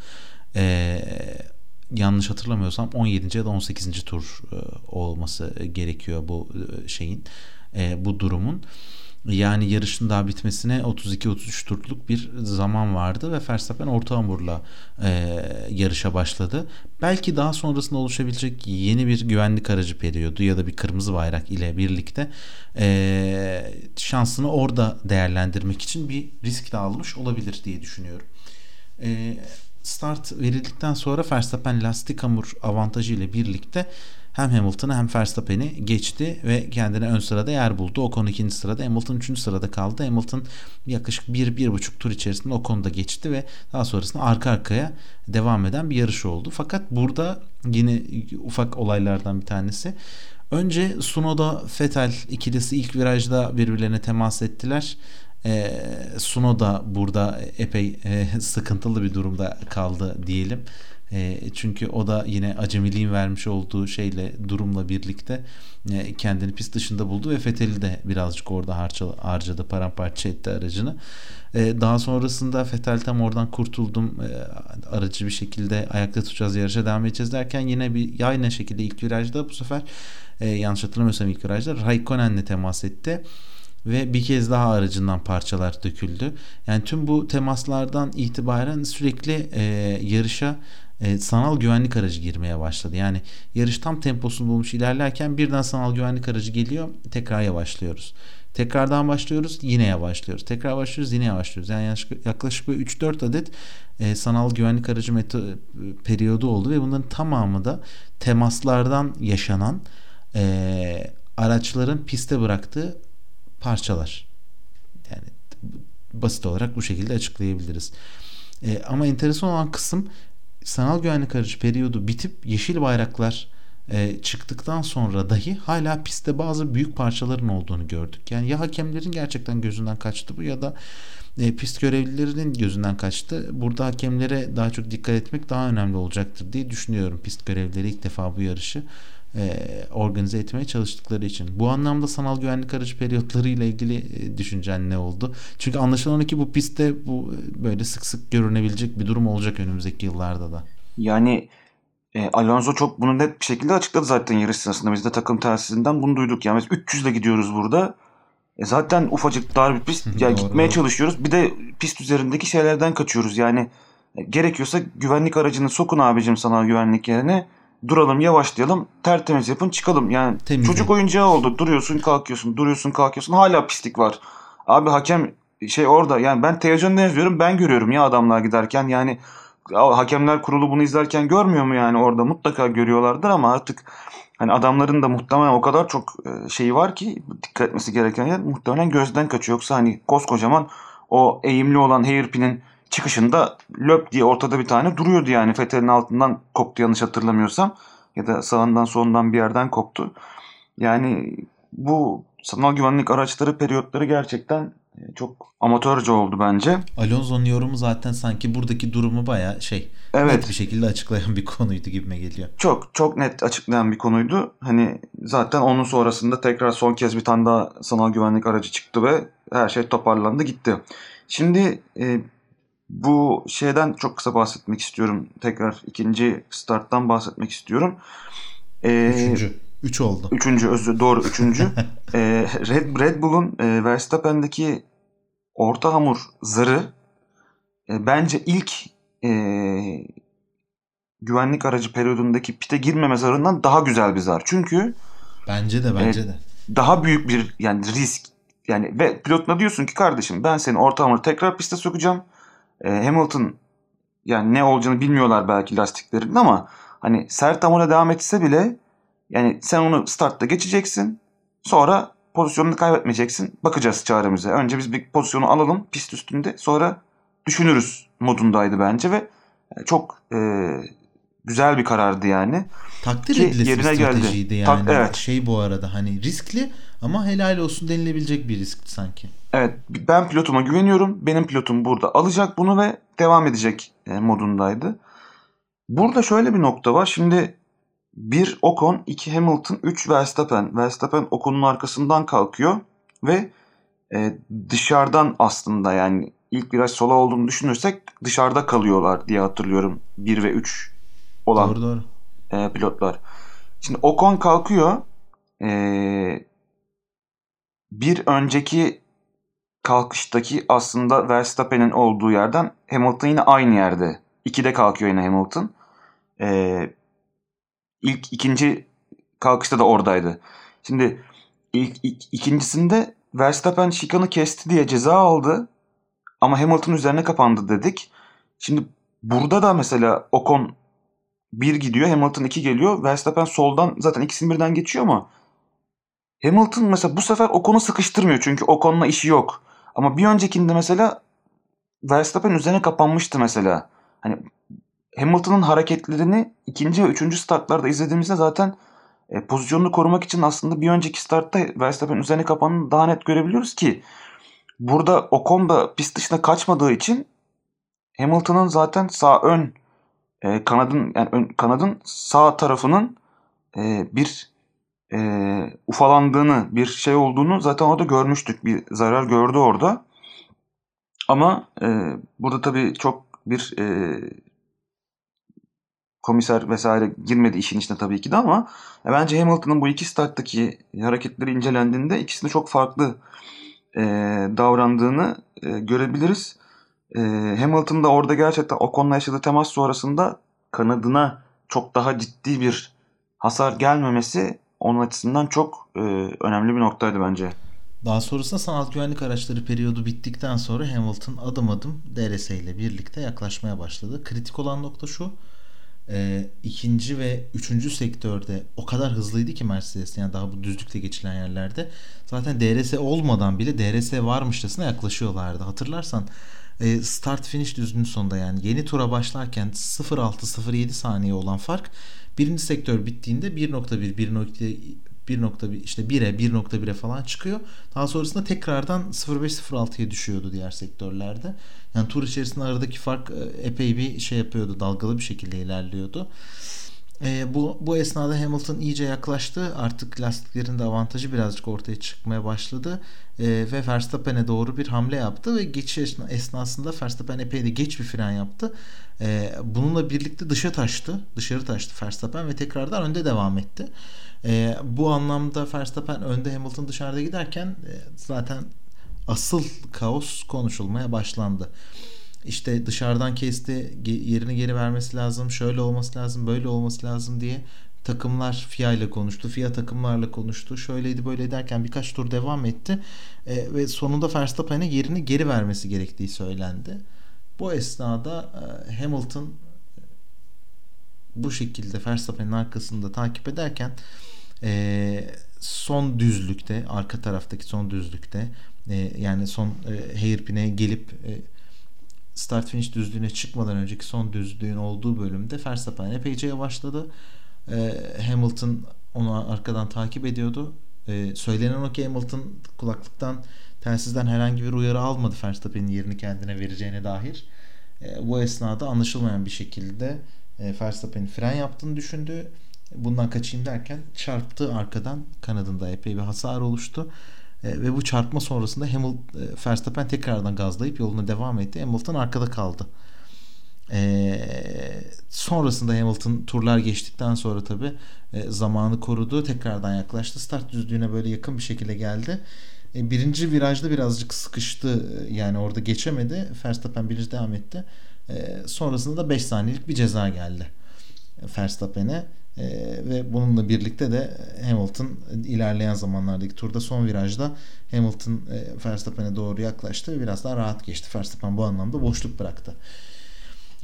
Speaker 3: Ee, yanlış hatırlamıyorsam 17. ya da 18. tur e, olması gerekiyor bu e, şeyin e, bu durumun. Yani yarışın daha bitmesine 32-33 turluk bir zaman vardı ve Verstappen orta hamurla e, yarışa başladı. Belki daha sonrasında oluşabilecek yeni bir güvenlik aracı periyodu ya da bir kırmızı bayrak ile birlikte e, şansını orada değerlendirmek için bir risk de almış olabilir diye düşünüyorum. E, start verildikten sonra Verstappen lastik hamur avantajı ile birlikte hem Hamilton'ı hem Verstappen'i geçti ve kendine ön sırada yer buldu. Ocon ikinci sırada, Hamilton üçüncü sırada kaldı. Hamilton yaklaşık bir, bir buçuk tur içerisinde Ocon'u da geçti ve daha sonrasında arka arkaya devam eden bir yarış oldu. Fakat burada yine ufak olaylardan bir tanesi. Önce Sunoda Fetel ikilisi ilk virajda birbirlerine temas ettiler. E, Suno da burada epey e, sıkıntılı bir durumda kaldı diyelim. E, çünkü o da yine acemiliğin vermiş olduğu şeyle durumla birlikte e, kendini pist dışında buldu ve Fethel'i de birazcık orada harcadı, harcadı paramparça etti aracını. E, daha sonrasında Fethel tam oradan kurtuldum e, aracı bir şekilde ayakta tutacağız yarışa devam edeceğiz derken yine bir aynı şekilde ilk virajda bu sefer e, yanlış hatırlamıyorsam ilk virajda Raikkonen'le temas etti ve bir kez daha aracından parçalar döküldü. Yani tüm bu temaslardan itibaren sürekli e, yarışa e, sanal güvenlik aracı girmeye başladı. Yani yarış tam temposunu bulmuş ilerlerken birden sanal güvenlik aracı geliyor tekrar yavaşlıyoruz. Tekrardan başlıyoruz yine yavaşlıyoruz. Tekrar başlıyoruz yine yavaşlıyoruz. Yani yaklaşık 3-4 adet e, sanal güvenlik aracı meto, periyodu oldu ve bunların tamamı da temaslardan yaşanan e, araçların piste bıraktığı parçalar. Yani basit olarak bu şekilde açıklayabiliriz. E, ama enteresan olan kısım sanal güvenlik aracı periyodu bitip yeşil bayraklar e, çıktıktan sonra dahi hala pistte bazı büyük parçaların olduğunu gördük. Yani ya hakemlerin gerçekten gözünden kaçtı bu ya da e, pist görevlilerinin gözünden kaçtı. Burada hakemlere daha çok dikkat etmek daha önemli olacaktır diye düşünüyorum. Pist görevlileri ilk defa bu yarışı e, organize etmeye çalıştıkları için. Bu anlamda sanal güvenlik aracı periyotları ile ilgili e, düşüncen ne oldu? Çünkü anlaşılan ki bu pistte bu e, böyle sık sık görünebilecek bir durum olacak önümüzdeki yıllarda da.
Speaker 4: Yani e, Alonso çok bunu net bir şekilde açıkladı zaten yarış sırasında. Biz de takım telsizinden bunu duyduk. Yani biz 300 ile gidiyoruz burada. E zaten ufacık dar bir pist. Yani
Speaker 3: Doğru,
Speaker 4: gitmeye çalışıyoruz. Bir de pist üzerindeki şeylerden kaçıyoruz. Yani gerekiyorsa güvenlik aracını sokun abicim sana güvenlik yerine. Duralım yavaşlayalım tertemiz yapın çıkalım. Yani
Speaker 3: Temizleyin.
Speaker 4: çocuk oyuncağı oldu. Duruyorsun kalkıyorsun duruyorsun kalkıyorsun hala pislik var. Abi hakem şey orada yani ben televizyonda izliyorum ben görüyorum ya adamlar giderken yani ya hakemler kurulu bunu izlerken görmüyor mu yani orada mutlaka görüyorlardır ama artık hani adamların da muhtemelen o kadar çok e, şeyi var ki dikkat etmesi gereken yer muhtemelen gözden kaçıyor. Yoksa hani koskocaman o eğimli olan hairpin'in çıkışında löp diye ortada bir tane duruyordu yani. Fethel'in altından koptu yanlış hatırlamıyorsam. Ya da sağından solundan bir yerden koptu. Yani bu sanal güvenlik araçları periyotları gerçekten e, çok amatörce oldu bence.
Speaker 3: Alonso'nun yorumu zaten sanki buradaki durumu baya şey
Speaker 4: Evet.
Speaker 3: net bir şekilde açıklayan bir konuydu gibime geliyor.
Speaker 4: Çok çok net açıklayan bir konuydu. Hani zaten onun sonrasında tekrar son kez bir tane daha sanal güvenlik aracı çıktı ve her şey toparlandı gitti. Şimdi e, bu şeyden çok kısa bahsetmek istiyorum. Tekrar ikinci starttan bahsetmek istiyorum. E,
Speaker 3: Üçüncü. Üç oldu.
Speaker 4: Üçüncü özür doğru üçüncü. E, Red, Red Bull'un e, Verstappen'deki orta hamur zarı e, bence ilk e, güvenlik aracı periyodundaki pite girmeme zarından daha güzel bir zar. Çünkü
Speaker 3: Bence de bence de.
Speaker 4: daha büyük bir yani risk yani ve pilotuna diyorsun ki kardeşim ben seni orta hamuru tekrar piste sokacağım. E, Hamilton yani ne olacağını bilmiyorlar belki lastiklerinin ama hani sert hamura devam etse bile yani sen onu startta geçeceksin. Sonra pozisyonunu kaybetmeyeceksin. Bakacağız çaremize. Önce biz bir pozisyonu alalım pist üstünde. Sonra düşünürüz modundaydı bence ve çok e, güzel bir karardı yani.
Speaker 3: Takdir
Speaker 4: Ki
Speaker 3: edilesi bir
Speaker 4: yerine geldi.
Speaker 3: stratejiydi
Speaker 4: Tak-
Speaker 3: yani.
Speaker 4: evet.
Speaker 3: Şey bu arada hani riskli ama helal olsun denilebilecek bir riskti sanki.
Speaker 4: Evet ben pilotuma güveniyorum. Benim pilotum burada alacak bunu ve devam edecek e, modundaydı. Burada şöyle bir nokta var. Şimdi 1 Ocon, 2 Hamilton, 3 Verstappen. Verstappen Ocon'un arkasından kalkıyor ve e, dışarıdan aslında yani ilk viraj sola olduğunu düşünürsek dışarıda kalıyorlar diye hatırlıyorum. 1 ve 3 olan
Speaker 3: Doğru doğru.
Speaker 4: e, pilotlar. Şimdi Ocon kalkıyor. E, bir önceki kalkıştaki aslında Verstappen'in olduğu yerden Hamilton yine aynı yerde. İkide kalkıyor yine Hamilton. E, ilk ikinci kalkışta da oradaydı. Şimdi ilk, ilk- ikincisinde Verstappen şikanı kesti diye ceza aldı. Ama Hamilton üzerine kapandı dedik. Şimdi burada da mesela Ocon 1 gidiyor, Hamilton 2 geliyor. Verstappen soldan zaten ikisini birden geçiyor ama Hamilton mesela bu sefer Ocon'u sıkıştırmıyor çünkü Ocon'la işi yok. Ama bir öncekinde mesela Verstappen üzerine kapanmıştı mesela. Hani Hamilton'ın hareketlerini ikinci ve üçüncü startlarda izlediğimizde zaten e, pozisyonunu korumak için aslında bir önceki startta Verstappen üzerine kapandığını daha net görebiliyoruz ki burada Ocon da pist dışına kaçmadığı için Hamilton'ın zaten sağ ön e, kanadın yani ön, kanadın sağ tarafının e, bir e, ufalandığını, bir şey olduğunu zaten orada görmüştük. Bir zarar gördü orada. Ama e, burada tabii çok bir e, komiser vesaire girmedi işin içine tabii ki de ama e, bence Hamilton'ın bu iki starttaki hareketleri incelendiğinde ikisinde çok farklı e, davrandığını e, görebiliriz. E, Hamilton da orada gerçekten Ocon'la yaşadığı temas sonrasında kanadına çok daha ciddi bir hasar gelmemesi onun açısından çok e, önemli bir noktaydı bence.
Speaker 3: Daha sonrasında sanal güvenlik araçları periyodu bittikten sonra Hamilton adım adım DRS ile birlikte yaklaşmaya başladı. Kritik olan nokta şu. e, ikinci ve üçüncü sektörde o kadar hızlıydı ki Mercedes yani daha bu düzlükle geçilen yerlerde zaten DRS olmadan bile DRS varmışçasına yaklaşıyorlardı. Hatırlarsan start finish düzlüğünün sonunda yani yeni tura başlarken 0.6-0.7 saniye olan fark birinci sektör bittiğinde 1.1 1.2 1.1 işte 1'e 1.1'e falan çıkıyor. Daha sonrasında tekrardan 0.5-0.6'ya düşüyordu diğer sektörlerde. Yani tur içerisinde aradaki fark e, epey bir şey yapıyordu. Dalgalı bir şekilde ilerliyordu. E, bu, bu esnada Hamilton iyice yaklaştı. Artık lastiklerin de avantajı birazcık ortaya çıkmaya başladı. E, ve Verstappen'e doğru bir hamle yaptı ve geçiş esnasında Verstappen epey de geç bir fren yaptı. E, bununla birlikte dışa taştı. Dışarı taştı Verstappen ve tekrardan önde devam etti. E, bu anlamda Verstappen önde Hamilton dışarıda giderken e, zaten asıl kaos konuşulmaya başlandı işte dışarıdan kesti yerini geri vermesi lazım şöyle olması lazım böyle olması lazım diye takımlar FIA ile konuştu. FIA takımlarla konuştu. Şöyleydi böyle derken birkaç tur devam etti. E, ve sonunda Verstappen'e yerini geri vermesi gerektiği söylendi. Bu esnada e, Hamilton e, bu şekilde Verstappen'in arkasında takip ederken e, son düzlükte arka taraftaki son düzlükte e, yani son e, hairpin'e gelip e, start finish düzlüğüne çıkmadan önceki son düzlüğün olduğu bölümde Verstappen epeyce yavaşladı. E, Hamilton onu arkadan takip ediyordu. E, söylenen o ki Hamilton kulaklıktan telsizden herhangi bir uyarı almadı Verstappen'in yerini kendine vereceğine dair. E, bu esnada anlaşılmayan bir şekilde e, Verstappen'in fren yaptığını düşündü. Bundan kaçayım derken çarptı arkadan kanadında epey bir hasar oluştu. E, ve bu çarpma sonrasında Hamilton, e, Verstappen tekrardan gazlayıp yoluna devam etti. Hamilton arkada kaldı. E, sonrasında Hamilton turlar geçtikten sonra tabi e, zamanı korudu. Tekrardan yaklaştı. Start düzlüğüne böyle yakın bir şekilde geldi. E, birinci virajda birazcık sıkıştı. E, yani orada geçemedi. Verstappen birinci devam etti. E, sonrasında da 5 saniyelik bir ceza geldi. Verstappen'e. E, ve bununla birlikte de Hamilton ilerleyen zamanlardaki turda son virajda Hamilton e, Verstappen'e doğru yaklaştı ve biraz daha rahat geçti. Verstappen bu anlamda boşluk bıraktı.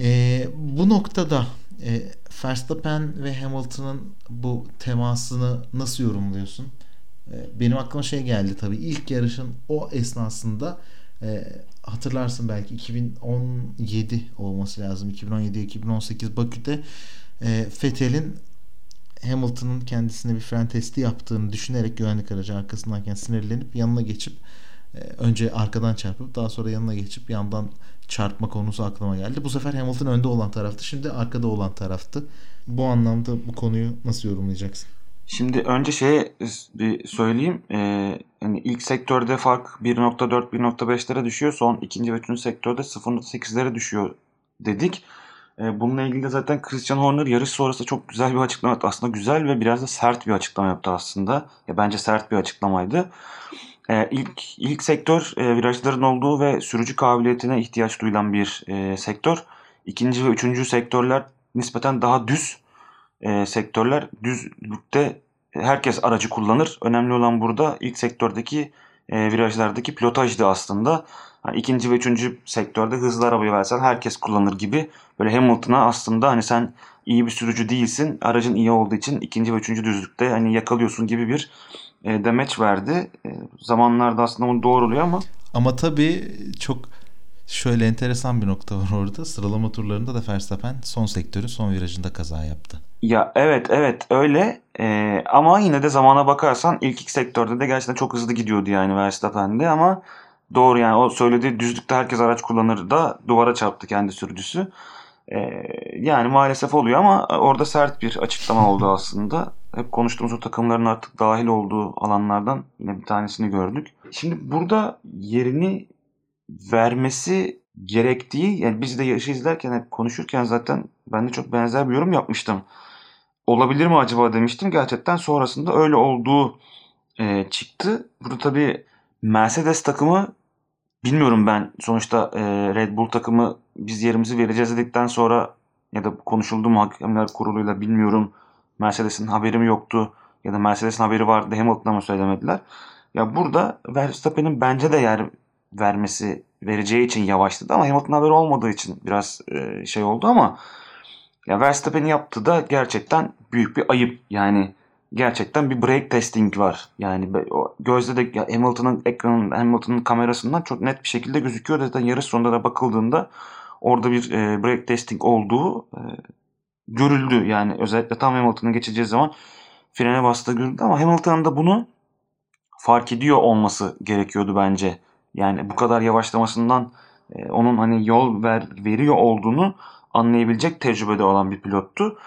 Speaker 3: E, bu noktada e, Verstappen ve Hamilton'ın bu temasını nasıl yorumluyorsun? E, benim aklıma şey geldi tabii ilk yarışın o esnasında e, hatırlarsın belki 2017 olması lazım 2017-2018 Bakü'de e, Fethel'in Hamilton'ın kendisine bir fren testi yaptığını düşünerek güvenlik aracı arkasındayken sinirlenip yanına geçip e, önce arkadan çarpıp daha sonra yanına geçip yandan çarpma konusu aklıma geldi. Bu sefer Hamilton önde olan taraftı. Şimdi arkada olan taraftı. Bu anlamda bu konuyu nasıl yorumlayacaksın?
Speaker 4: Şimdi önce şeye bir söyleyeyim. Ee, yani ilk sektörde fark 1.4-1.5'lere düşüyor. Son ikinci ve üçüncü sektörde 0.8'lere düşüyor dedik. E, bununla ilgili de zaten Christian Horner yarış sonrası çok güzel bir açıklama yaptı. Aslında güzel ve biraz da sert bir açıklama yaptı aslında. Ya bence sert bir açıklamaydı. E, ilk ilk sektör e, virajların olduğu ve sürücü kabiliyetine ihtiyaç duyulan bir e, sektör. İkinci ve üçüncü sektörler nispeten daha düz e, sektörler. Düzlükte herkes aracı kullanır. Önemli olan burada ilk sektördeki virajlardaki pilotajdı aslında. Yani ikinci ve üçüncü sektörde hızlı arabayı versen herkes kullanır gibi. Böyle Hamilton'a aslında hani sen iyi bir sürücü değilsin. Aracın iyi olduğu için ikinci ve üçüncü düzlükte hani yakalıyorsun gibi bir e, demeç verdi. E, zamanlarda aslında bunu doğruluyor ama.
Speaker 3: Ama tabii çok şöyle enteresan bir nokta var orada. Sıralama turlarında da Verstappen son sektörün son virajında kaza yaptı.
Speaker 4: Ya evet evet öyle ee, ama yine de zamana bakarsan ilk iki sektörde de gerçekten çok hızlı gidiyordu yani Verstappen'de ama doğru yani o söylediği düzlükte herkes araç kullanır da duvara çarptı kendi sürücüsü. Ee, yani maalesef oluyor ama orada sert bir açıklama oldu aslında. Hep konuştuğumuz o takımların artık dahil olduğu alanlardan yine bir tanesini gördük. Şimdi burada yerini vermesi gerektiği yani biz de yarışı izlerken hep konuşurken zaten ben de çok benzer bir yorum yapmıştım. Olabilir mi acaba demiştim. Gerçekten sonrasında öyle olduğu e, çıktı. Burada tabii Mercedes takımı bilmiyorum ben sonuçta e, Red Bull takımı biz yerimizi vereceğiz dedikten sonra ya da konuşuldu mu hakemler kuruluyla bilmiyorum. Mercedes'in haberi mi yoktu ya da Mercedes'in haberi vardı Hamilton'a mı söylemediler. Ya burada Verstappen'in bence de yer vermesi vereceği için yavaşladı ama Hamilton haberi olmadığı için biraz e, şey oldu ama ya Verstappen'in yaptığı da gerçekten büyük bir ayıp. Yani gerçekten bir break testing var. Yani gözde de Hamilton'ın ekranın Hamilton'ın kamerasından çok net bir şekilde gözüküyor. Zaten yarış sonunda da bakıldığında orada bir e, break testing olduğu e, görüldü. Yani özellikle tam Hamilton'ın geçeceği zaman frene bastığı görüldü ama Hamilton'ın da bunu fark ediyor olması gerekiyordu bence. Yani bu kadar yavaşlamasından e, onun hani yol ver, veriyor olduğunu anlayabilecek tecrübede olan bir pilottu.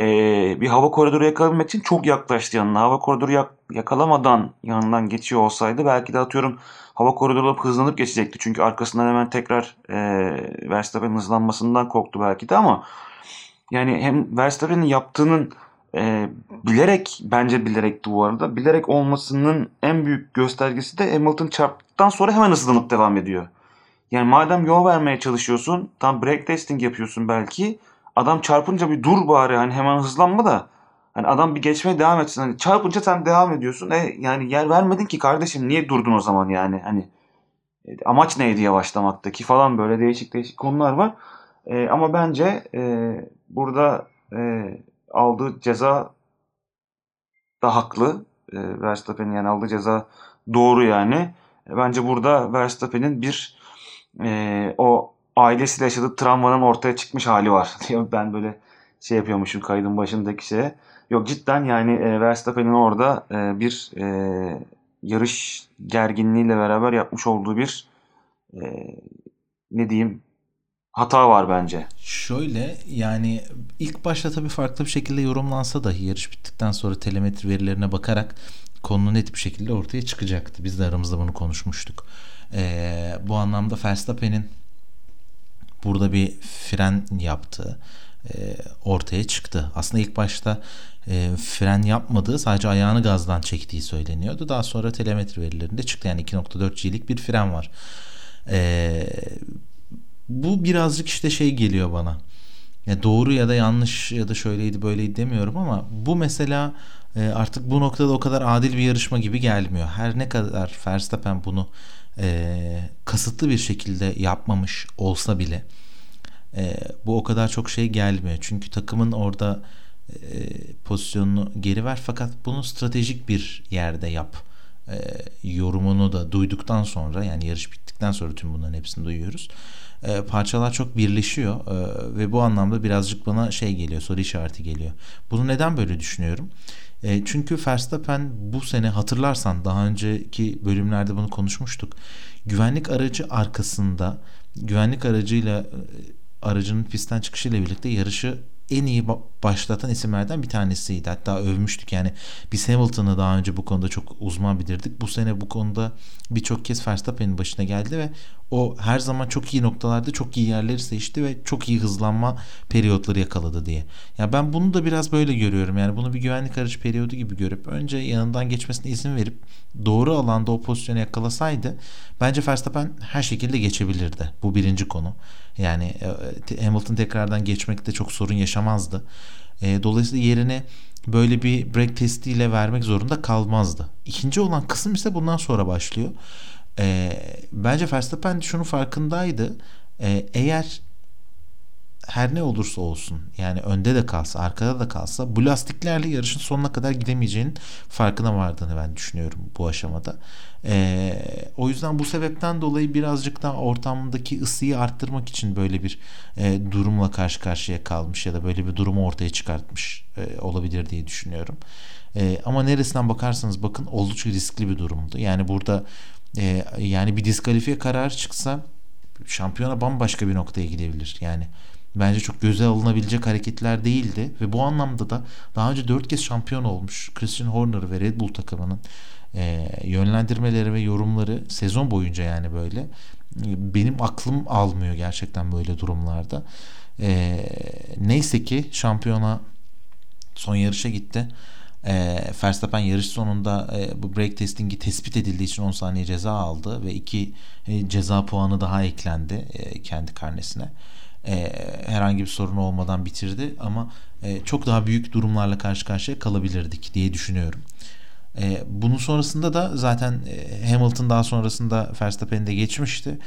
Speaker 4: E, bir hava koridoru yakalamak için çok yaklaştı yanına. Hava koridoru yak, yakalamadan yanından geçiyor olsaydı belki de atıyorum hava koridoru hızlanıp geçecekti. Çünkü arkasından hemen tekrar e, Verstappen'in hızlanmasından korktu belki de ama yani hem Verstappen'in yaptığının e, bilerek bence bilerekti bu arada. Bilerek olmasının en büyük göstergesi de Hamilton çarptıktan sonra hemen hızlanıp devam ediyor. Yani madem yol vermeye çalışıyorsun, tam break testing yapıyorsun belki. Adam çarpınca bir dur bari hani hemen hızlanma da. Hani adam bir geçmeye devam etsin. Hani çarpınca sen devam ediyorsun. E yani yer vermedin ki kardeşim niye durdun o zaman yani? Hani e, amaç neydi yavaşlamaktaki falan böyle değişik değişik konular var. E, ama bence e, burada e, aldığı ceza da haklı. E, Verstappen'in yani aldığı ceza doğru yani. E, bence burada Verstappen'in bir e, o ailesiyle yaşadığı travmanın ortaya çıkmış hali var. ben böyle şey yapıyormuşum kaydın başındaki şeye. Yok cidden yani e, Verstappen'in orada e, bir e, yarış gerginliğiyle beraber yapmış olduğu bir e, ne diyeyim hata var bence.
Speaker 3: Şöyle yani ilk başta tabii farklı bir şekilde yorumlansa dahi yarış bittikten sonra telemetri verilerine bakarak konu net bir şekilde ortaya çıkacaktı. Biz de aramızda bunu konuşmuştuk. Ee, bu anlamda Verstappen'in burada bir fren yaptığı e, ortaya çıktı. Aslında ilk başta e, fren yapmadığı sadece ayağını gazdan çektiği söyleniyordu. Daha sonra telemetri verilerinde çıktı. Yani 2.4 G'lik bir fren var. E, bu birazcık işte şey geliyor bana. Ya doğru ya da yanlış ya da şöyleydi böyleydi demiyorum ama bu mesela e, artık bu noktada o kadar adil bir yarışma gibi gelmiyor. Her ne kadar Verstappen bunu e, kasıtlı bir şekilde yapmamış olsa bile e, bu o kadar çok şey gelmiyor. Çünkü takımın orada e, pozisyonunu geri ver fakat bunu stratejik bir yerde yap e, yorumunu da duyduktan sonra yani yarış bittikten sonra tüm bunların hepsini duyuyoruz. E, parçalar çok birleşiyor e, ve bu anlamda birazcık bana şey geliyor soru işareti geliyor. Bunu neden böyle düşünüyorum? E, çünkü Verstappen bu sene hatırlarsan daha önceki bölümlerde bunu konuşmuştuk. Güvenlik aracı arkasında güvenlik aracıyla e, aracının pistten çıkışıyla birlikte yarışı en iyi başlatan isimlerden bir tanesiydi. Hatta övmüştük yani biz Hamilton'ı daha önce bu konuda çok uzman bilirdik. Bu sene bu konuda birçok kez Verstappen'in başına geldi ve o her zaman çok iyi noktalarda çok iyi yerleri seçti ve çok iyi hızlanma periyotları yakaladı diye. Ya ben bunu da biraz böyle görüyorum. Yani bunu bir güvenlik aracı periyodu gibi görüp önce yanından geçmesine izin verip doğru alanda o pozisyonu yakalasaydı bence Verstappen her şekilde geçebilirdi. Bu birinci konu. Yani e, Hamilton tekrardan geçmekte çok sorun yaşamazdı. E, dolayısıyla yerine böyle bir break testiyle vermek zorunda kalmazdı. İkinci olan kısım ise bundan sonra başlıyor. E, bence Verstappen şunun farkındaydı. Eğer her ne olursa olsun yani önde de kalsa arkada da kalsa bu lastiklerle yarışın sonuna kadar gidemeyeceğinin farkına vardığını ben düşünüyorum bu aşamada. Ee, o yüzden bu sebepten dolayı birazcık daha ortamdaki ısıyı arttırmak için böyle bir e, durumla karşı karşıya kalmış ya da böyle bir durumu ortaya çıkartmış e, olabilir diye düşünüyorum. E, ama neresinden bakarsanız bakın oldukça riskli bir durumdu. Yani burada e, yani bir diskalifiye kararı çıksa şampiyona bambaşka bir noktaya gidebilir. Yani bence çok göze alınabilecek hareketler değildi ve bu anlamda da daha önce dört kez şampiyon olmuş Christian Horner ve Red Bull takımının e, yönlendirmeleri ve yorumları sezon boyunca yani böyle benim aklım almıyor gerçekten böyle durumlarda. E, neyse ki şampiyona son yarışa gitti. E, Verstappen yarış sonunda e, bu break testingi tespit edildiği için 10 saniye ceza aldı ve 2 e, ceza puanı daha eklendi e, kendi karnesine e, herhangi bir sorun olmadan bitirdi ama e, çok daha büyük durumlarla karşı karşıya kalabilirdik diye düşünüyorum. E, bunun sonrasında da zaten e, Hamilton daha sonrasında Verstappen'i de geçmişti.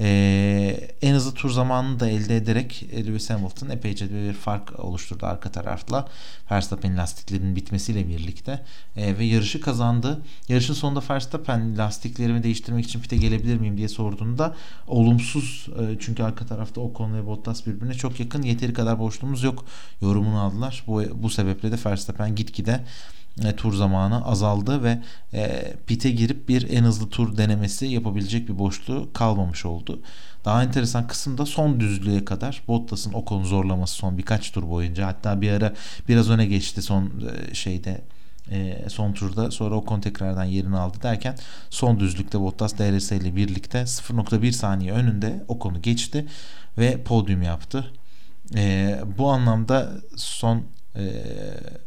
Speaker 3: E, en hızlı tur zamanını da elde ederek Lewis Hamilton epeyce bir fark oluşturdu arka tarafla. Verstappen lastiklerinin bitmesiyle birlikte e, ve yarışı kazandı. Yarışın sonunda Verstappen lastiklerimi değiştirmek için pite gelebilir miyim diye sorduğunda olumsuz e, çünkü arka tarafta Ocon ve Bottas birbirine çok yakın yeteri kadar boşluğumuz yok yorumunu aldılar. Bu, bu sebeple de Verstappen gitgide e, tur zamanı azaldı ve e, pite girip bir en hızlı tur denemesi yapabilecek bir boşluğu kalmamış oldu. Daha enteresan kısım da son düzlüğe kadar Bottas'ın Ocon'u zorlaması son birkaç tur boyunca. Hatta bir ara biraz öne geçti son e, şeyde e, son turda sonra Ocon tekrardan yerini aldı derken son düzlükte Bottas DRS ile birlikte 0.1 saniye önünde Ocon'u geçti ve podyum yaptı. E, bu anlamda son e,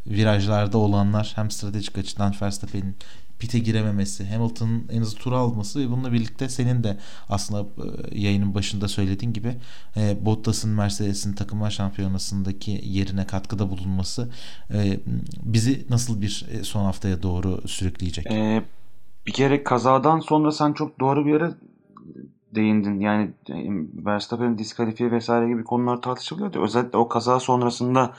Speaker 3: virajlarda olanlar hem stratejik açıdan Verstappen'in pite girememesi, Hamilton'ın en hızlı tur alması ve bununla birlikte senin de aslında e, yayının başında söylediğin gibi e, Bottas'ın Mercedes'in takımlar şampiyonasındaki yerine katkıda bulunması e, bizi nasıl bir e, son haftaya doğru sürükleyecek?
Speaker 4: Ee, bir kere kazadan sonra sen çok doğru bir yere değindin. Yani e, Verstappen'in diskalifiye vesaire gibi konular tartışılıyordu. Özellikle o kaza sonrasında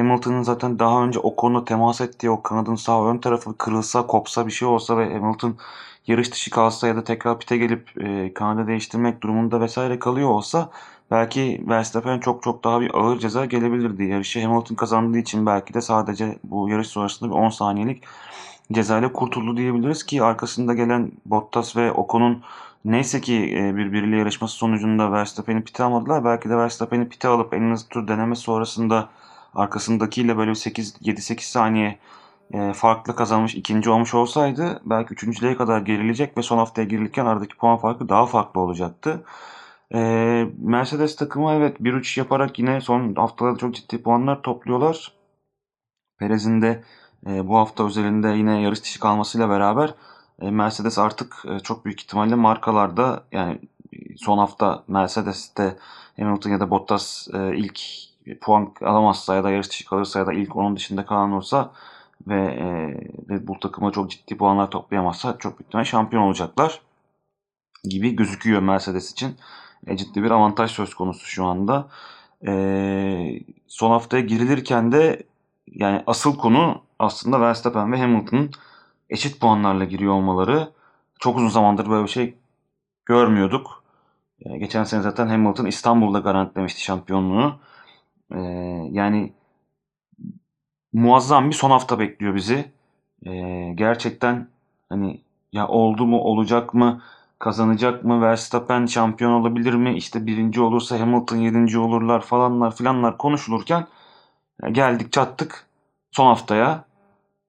Speaker 4: Hamilton'ın zaten daha önce o konuda temas ettiği o kanadın sağ ön tarafı kırılsa, kopsa bir şey olsa ve Hamilton yarış dışı kalsa ya da tekrar pite gelip e, kanadı değiştirmek durumunda vesaire kalıyor olsa belki Verstappen çok çok daha bir ağır ceza gelebilirdi. Yarışı Hamilton kazandığı için belki de sadece bu yarış sonrasında bir 10 saniyelik cezayla kurtuldu diyebiliriz ki arkasında gelen Bottas ve Ocon'un neyse ki e, birbiriyle yarışması sonucunda Verstappen'i pite almadılar. Belki de Verstappen'i pite alıp en hızlı tur deneme sonrasında arkasındakiyle böyle 8 7-8 saniye e, farklı kazanmış ikinci olmuş olsaydı belki üçüncülüğe kadar gerilecek ve son haftaya girilirken aradaki puan farkı daha farklı olacaktı. E, Mercedes takımı evet 1-3 yaparak yine son haftalarda çok ciddi puanlar topluyorlar. Perez'in de e, bu hafta özelinde yine yarış dışı kalmasıyla beraber e, Mercedes artık e, çok büyük ihtimalle markalarda yani son hafta Mercedes'te Hamilton ya da Bottas e, ilk puan alamazsa ya da yarış dışı kalırsa ya da ilk onun dışında kalan olursa ve e, Red Bull takımı çok ciddi puanlar toplayamazsa çok büyük ihtimalle şampiyon olacaklar gibi gözüküyor Mercedes için. E, ciddi bir avantaj söz konusu şu anda. E, son haftaya girilirken de yani asıl konu aslında Verstappen ve Hamilton'ın eşit puanlarla giriyor olmaları. Çok uzun zamandır böyle bir şey görmüyorduk. E, geçen sene zaten Hamilton İstanbul'da garantilemişti şampiyonluğu. E, yani muazzam bir son hafta bekliyor bizi. E, gerçekten hani ya oldu mu olacak mı kazanacak mı Verstappen şampiyon olabilir mi işte birinci olursa Hamilton yedinci olurlar falanlar filanlar konuşulurken geldik çattık son haftaya.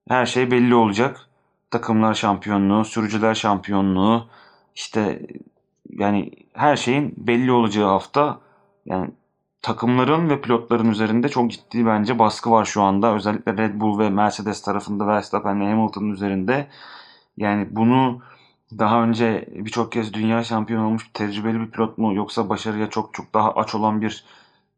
Speaker 4: Her şey belli olacak. Takımlar şampiyonluğu sürücüler şampiyonluğu işte yani her şeyin belli olacağı hafta. Yani takımların ve pilotların üzerinde çok ciddi bence baskı var şu anda. Özellikle Red Bull ve Mercedes tarafında Verstappen ve Hamilton'ın üzerinde. Yani bunu daha önce birçok kez dünya şampiyonu olmuş tecrübeli bir pilot mu yoksa başarıya çok çok daha aç olan bir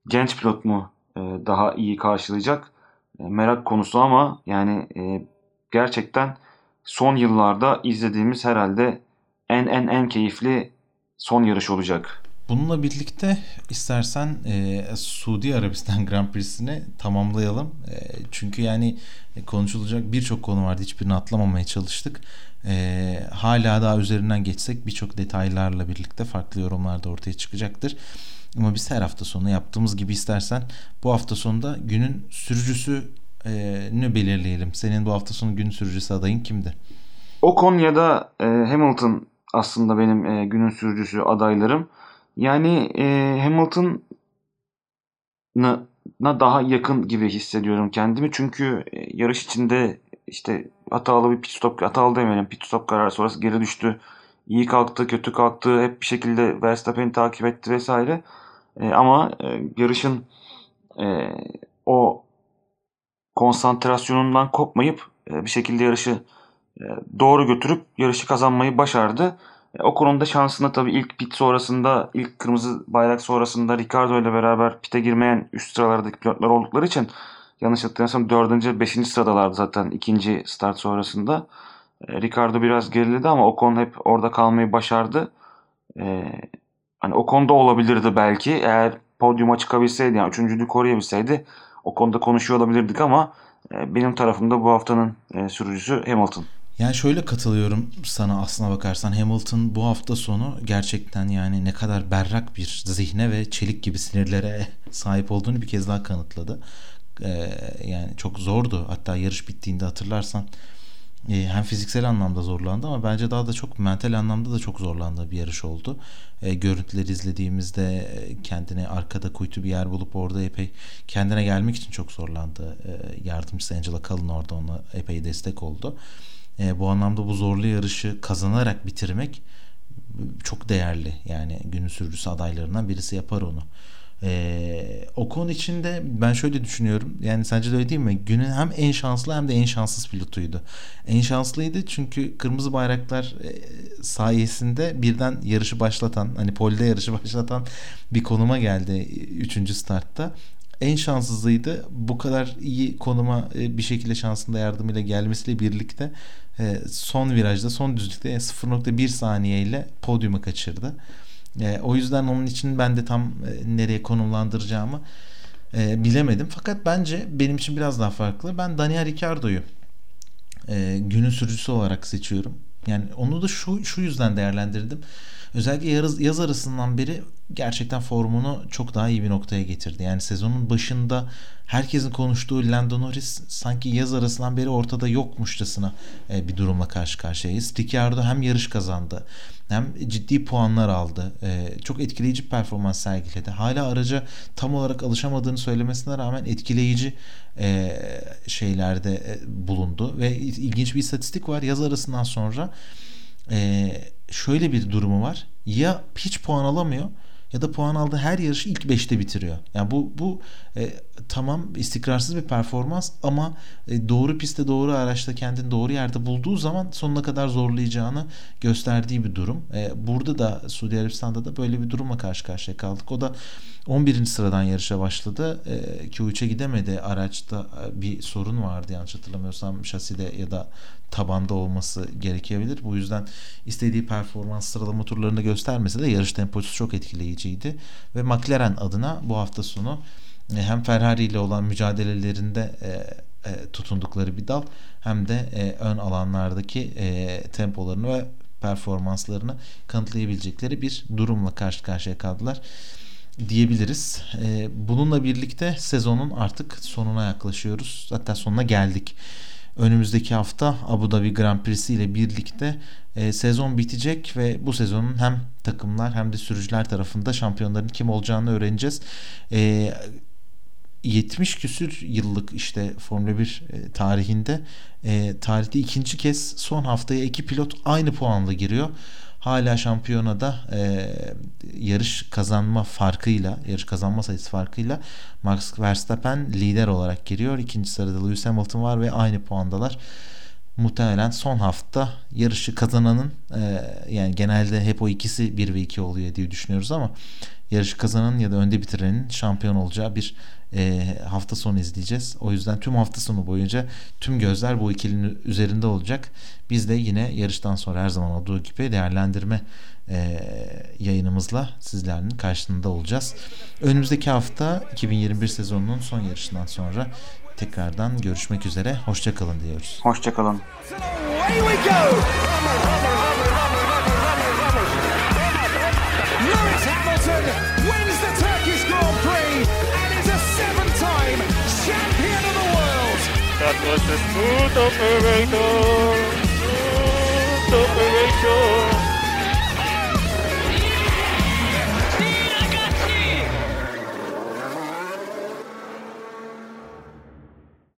Speaker 4: genç pilot mu e, daha iyi karşılayacak? E, merak konusu ama yani e, gerçekten son yıllarda izlediğimiz herhalde en en en keyifli son yarış olacak.
Speaker 3: Bununla birlikte istersen e, Suudi Arabistan Grand Prix'sini tamamlayalım. E, çünkü yani konuşulacak birçok konu vardı. Hiçbirini atlamamaya çalıştık. E, hala daha üzerinden geçsek birçok detaylarla birlikte farklı yorumlar da ortaya çıkacaktır. Ama biz her hafta sonu yaptığımız gibi istersen bu hafta sonunda günün sürücüsü e, belirleyelim. Senin bu hafta sonu gün sürücüsü adayın kimdi?
Speaker 4: Ocon ya da e, Hamilton aslında benim e, günün sürücüsü adaylarım. Yani e, Hamilton'a daha yakın gibi hissediyorum kendimi. Çünkü e, yarış içinde işte hatalı bir pit stop, hatalı demeyelim pit stop kararı sonrası geri düştü. İyi kalktı, kötü kalktı. Hep bir şekilde Verstappen'i takip etti vesaire. E, ama e, yarışın e, o konsantrasyonundan kopmayıp e, bir şekilde yarışı e, doğru götürüp yarışı kazanmayı başardı. O konuda şansına tabii ilk pit sonrasında, ilk kırmızı bayrak sonrasında Ricardo ile beraber pite girmeyen üst sıralardaki pilotlar oldukları için yanlış hatırlamıyorsam 4. 5. sıradalardı zaten ikinci start sonrasında. E, Ricardo biraz geriledi ama Ocon hep orada kalmayı başardı. E, hani Ocon da olabilirdi belki eğer podyuma çıkabilseydi yani üçüncülüğü koruyabilseydi o konuda konuşuyor olabilirdik ama e, benim tarafımda bu haftanın e, sürücüsü Hamilton.
Speaker 3: Yani şöyle katılıyorum sana aslına bakarsan Hamilton bu hafta sonu gerçekten yani ne kadar berrak bir zihne ve çelik gibi sinirlere sahip olduğunu bir kez daha kanıtladı. E, yani çok zordu. Hatta yarış bittiğinde hatırlarsan e, hem fiziksel anlamda zorlandı ama bence daha da çok mental anlamda da çok zorlandığı bir yarış oldu. E, görüntüleri izlediğimizde e, kendine arkada kuytu bir yer bulup orada epey kendine gelmek için çok zorlandı. E, yardımcısı Angela Cullen orada ona epey destek oldu. Bu anlamda bu zorlu yarışı kazanarak bitirmek çok değerli. Yani günün sürücüsü adaylarından birisi yapar onu. Ee, Ocon için de ben şöyle düşünüyorum. Yani sence de öyle değil mi? Günün hem en şanslı hem de en şanssız pilotuydu. En şanslıydı çünkü kırmızı bayraklar e, sayesinde birden yarışı başlatan, hani polde yarışı başlatan bir konuma geldi 3. startta. En şanssızlıydı. Bu kadar iyi konuma e, bir şekilde şansında yardımıyla gelmesiyle birlikte e, son virajda, son düzlükte 0.1 saniyeyle podyumu kaçırdı. E, o yüzden onun için ben de tam e, nereye konumlandıracağımı e, bilemedim. Fakat bence benim için biraz daha farklı. Ben Daniel Ricciardo'yu e, günün sürücüsü olarak seçiyorum. Yani onu da şu şu yüzden değerlendirdim. Özellikle yaz, yaz arasından beri gerçekten formunu çok daha iyi bir noktaya getirdi. Yani sezonun başında herkesin konuştuğu Lando Norris sanki yaz arasından beri ortada yokmuşçasına e, bir durumla karşı karşıyayız. Ricciardo hem yarış kazandı hem ciddi puanlar aldı. E, çok etkileyici performans sergiledi. Hala araca tam olarak alışamadığını söylemesine rağmen etkileyici e, şeylerde bulundu ve ilginç bir istatistik var. Yaz arasından sonra şöyle bir durumu var. Ya hiç puan alamıyor ya da puan aldığı her yarışı ilk 5'te bitiriyor. Yani bu bu e, tamam istikrarsız bir performans ama e, doğru pistte doğru araçta kendini doğru yerde bulduğu zaman sonuna kadar zorlayacağını gösterdiği bir durum. E, burada da Suudi Arabistan'da da böyle bir durumla karşı karşıya kaldık. O da 11. sıradan yarışa başladı. E, Q3'e gidemedi. Araçta e, bir sorun vardı yanlış hatırlamıyorsam şaside ya da tabanda olması gerekebilir. Bu yüzden istediği performans sıralama turlarında göstermese de yarış temposu çok etkileyiciydi. Ve McLaren adına bu hafta sonu e, hem Ferrari ile olan mücadelelerinde e, e, tutundukları bir dal hem de ön alanlardaki tempolarını ve performanslarını kanıtlayabilecekleri bir durumla karşı karşıya kaldılar diyebiliriz. Bununla birlikte sezonun artık sonuna yaklaşıyoruz. Hatta sonuna geldik. Önümüzdeki hafta Abu Dhabi Grand Prix'si ile birlikte e, sezon bitecek ve bu sezonun hem takımlar hem de sürücüler tarafında şampiyonların kim olacağını öğreneceğiz. E, 70 küsür yıllık işte Formula 1 e, tarihinde e, tarihte ikinci kez son haftaya iki pilot aynı puanla giriyor. Hala şampiyonada e, yarış kazanma farkıyla, yarış kazanma sayısı farkıyla Max Verstappen lider olarak giriyor. İkinci sırada Lewis Hamilton var ve aynı puandalar. Muhtemelen son hafta yarışı kazananın e, yani genelde hep o ikisi 1 ve 2 oluyor diye düşünüyoruz ama yarışı kazananın ya da önde bitirenin şampiyon olacağı bir e, hafta sonu izleyeceğiz. O yüzden tüm hafta sonu boyunca tüm gözler bu ikilinin üzerinde olacak. Biz de yine yarıştan sonra her zaman olduğu gibi değerlendirme e, yayınımızla sizlerin karşısında olacağız. Önümüzdeki hafta 2021 sezonunun son yarışından sonra Tekrardan görüşmek üzere. Hoşçakalın diyoruz.
Speaker 4: Hoşçakalın.
Speaker 2: That was the truth of America. Truth of America.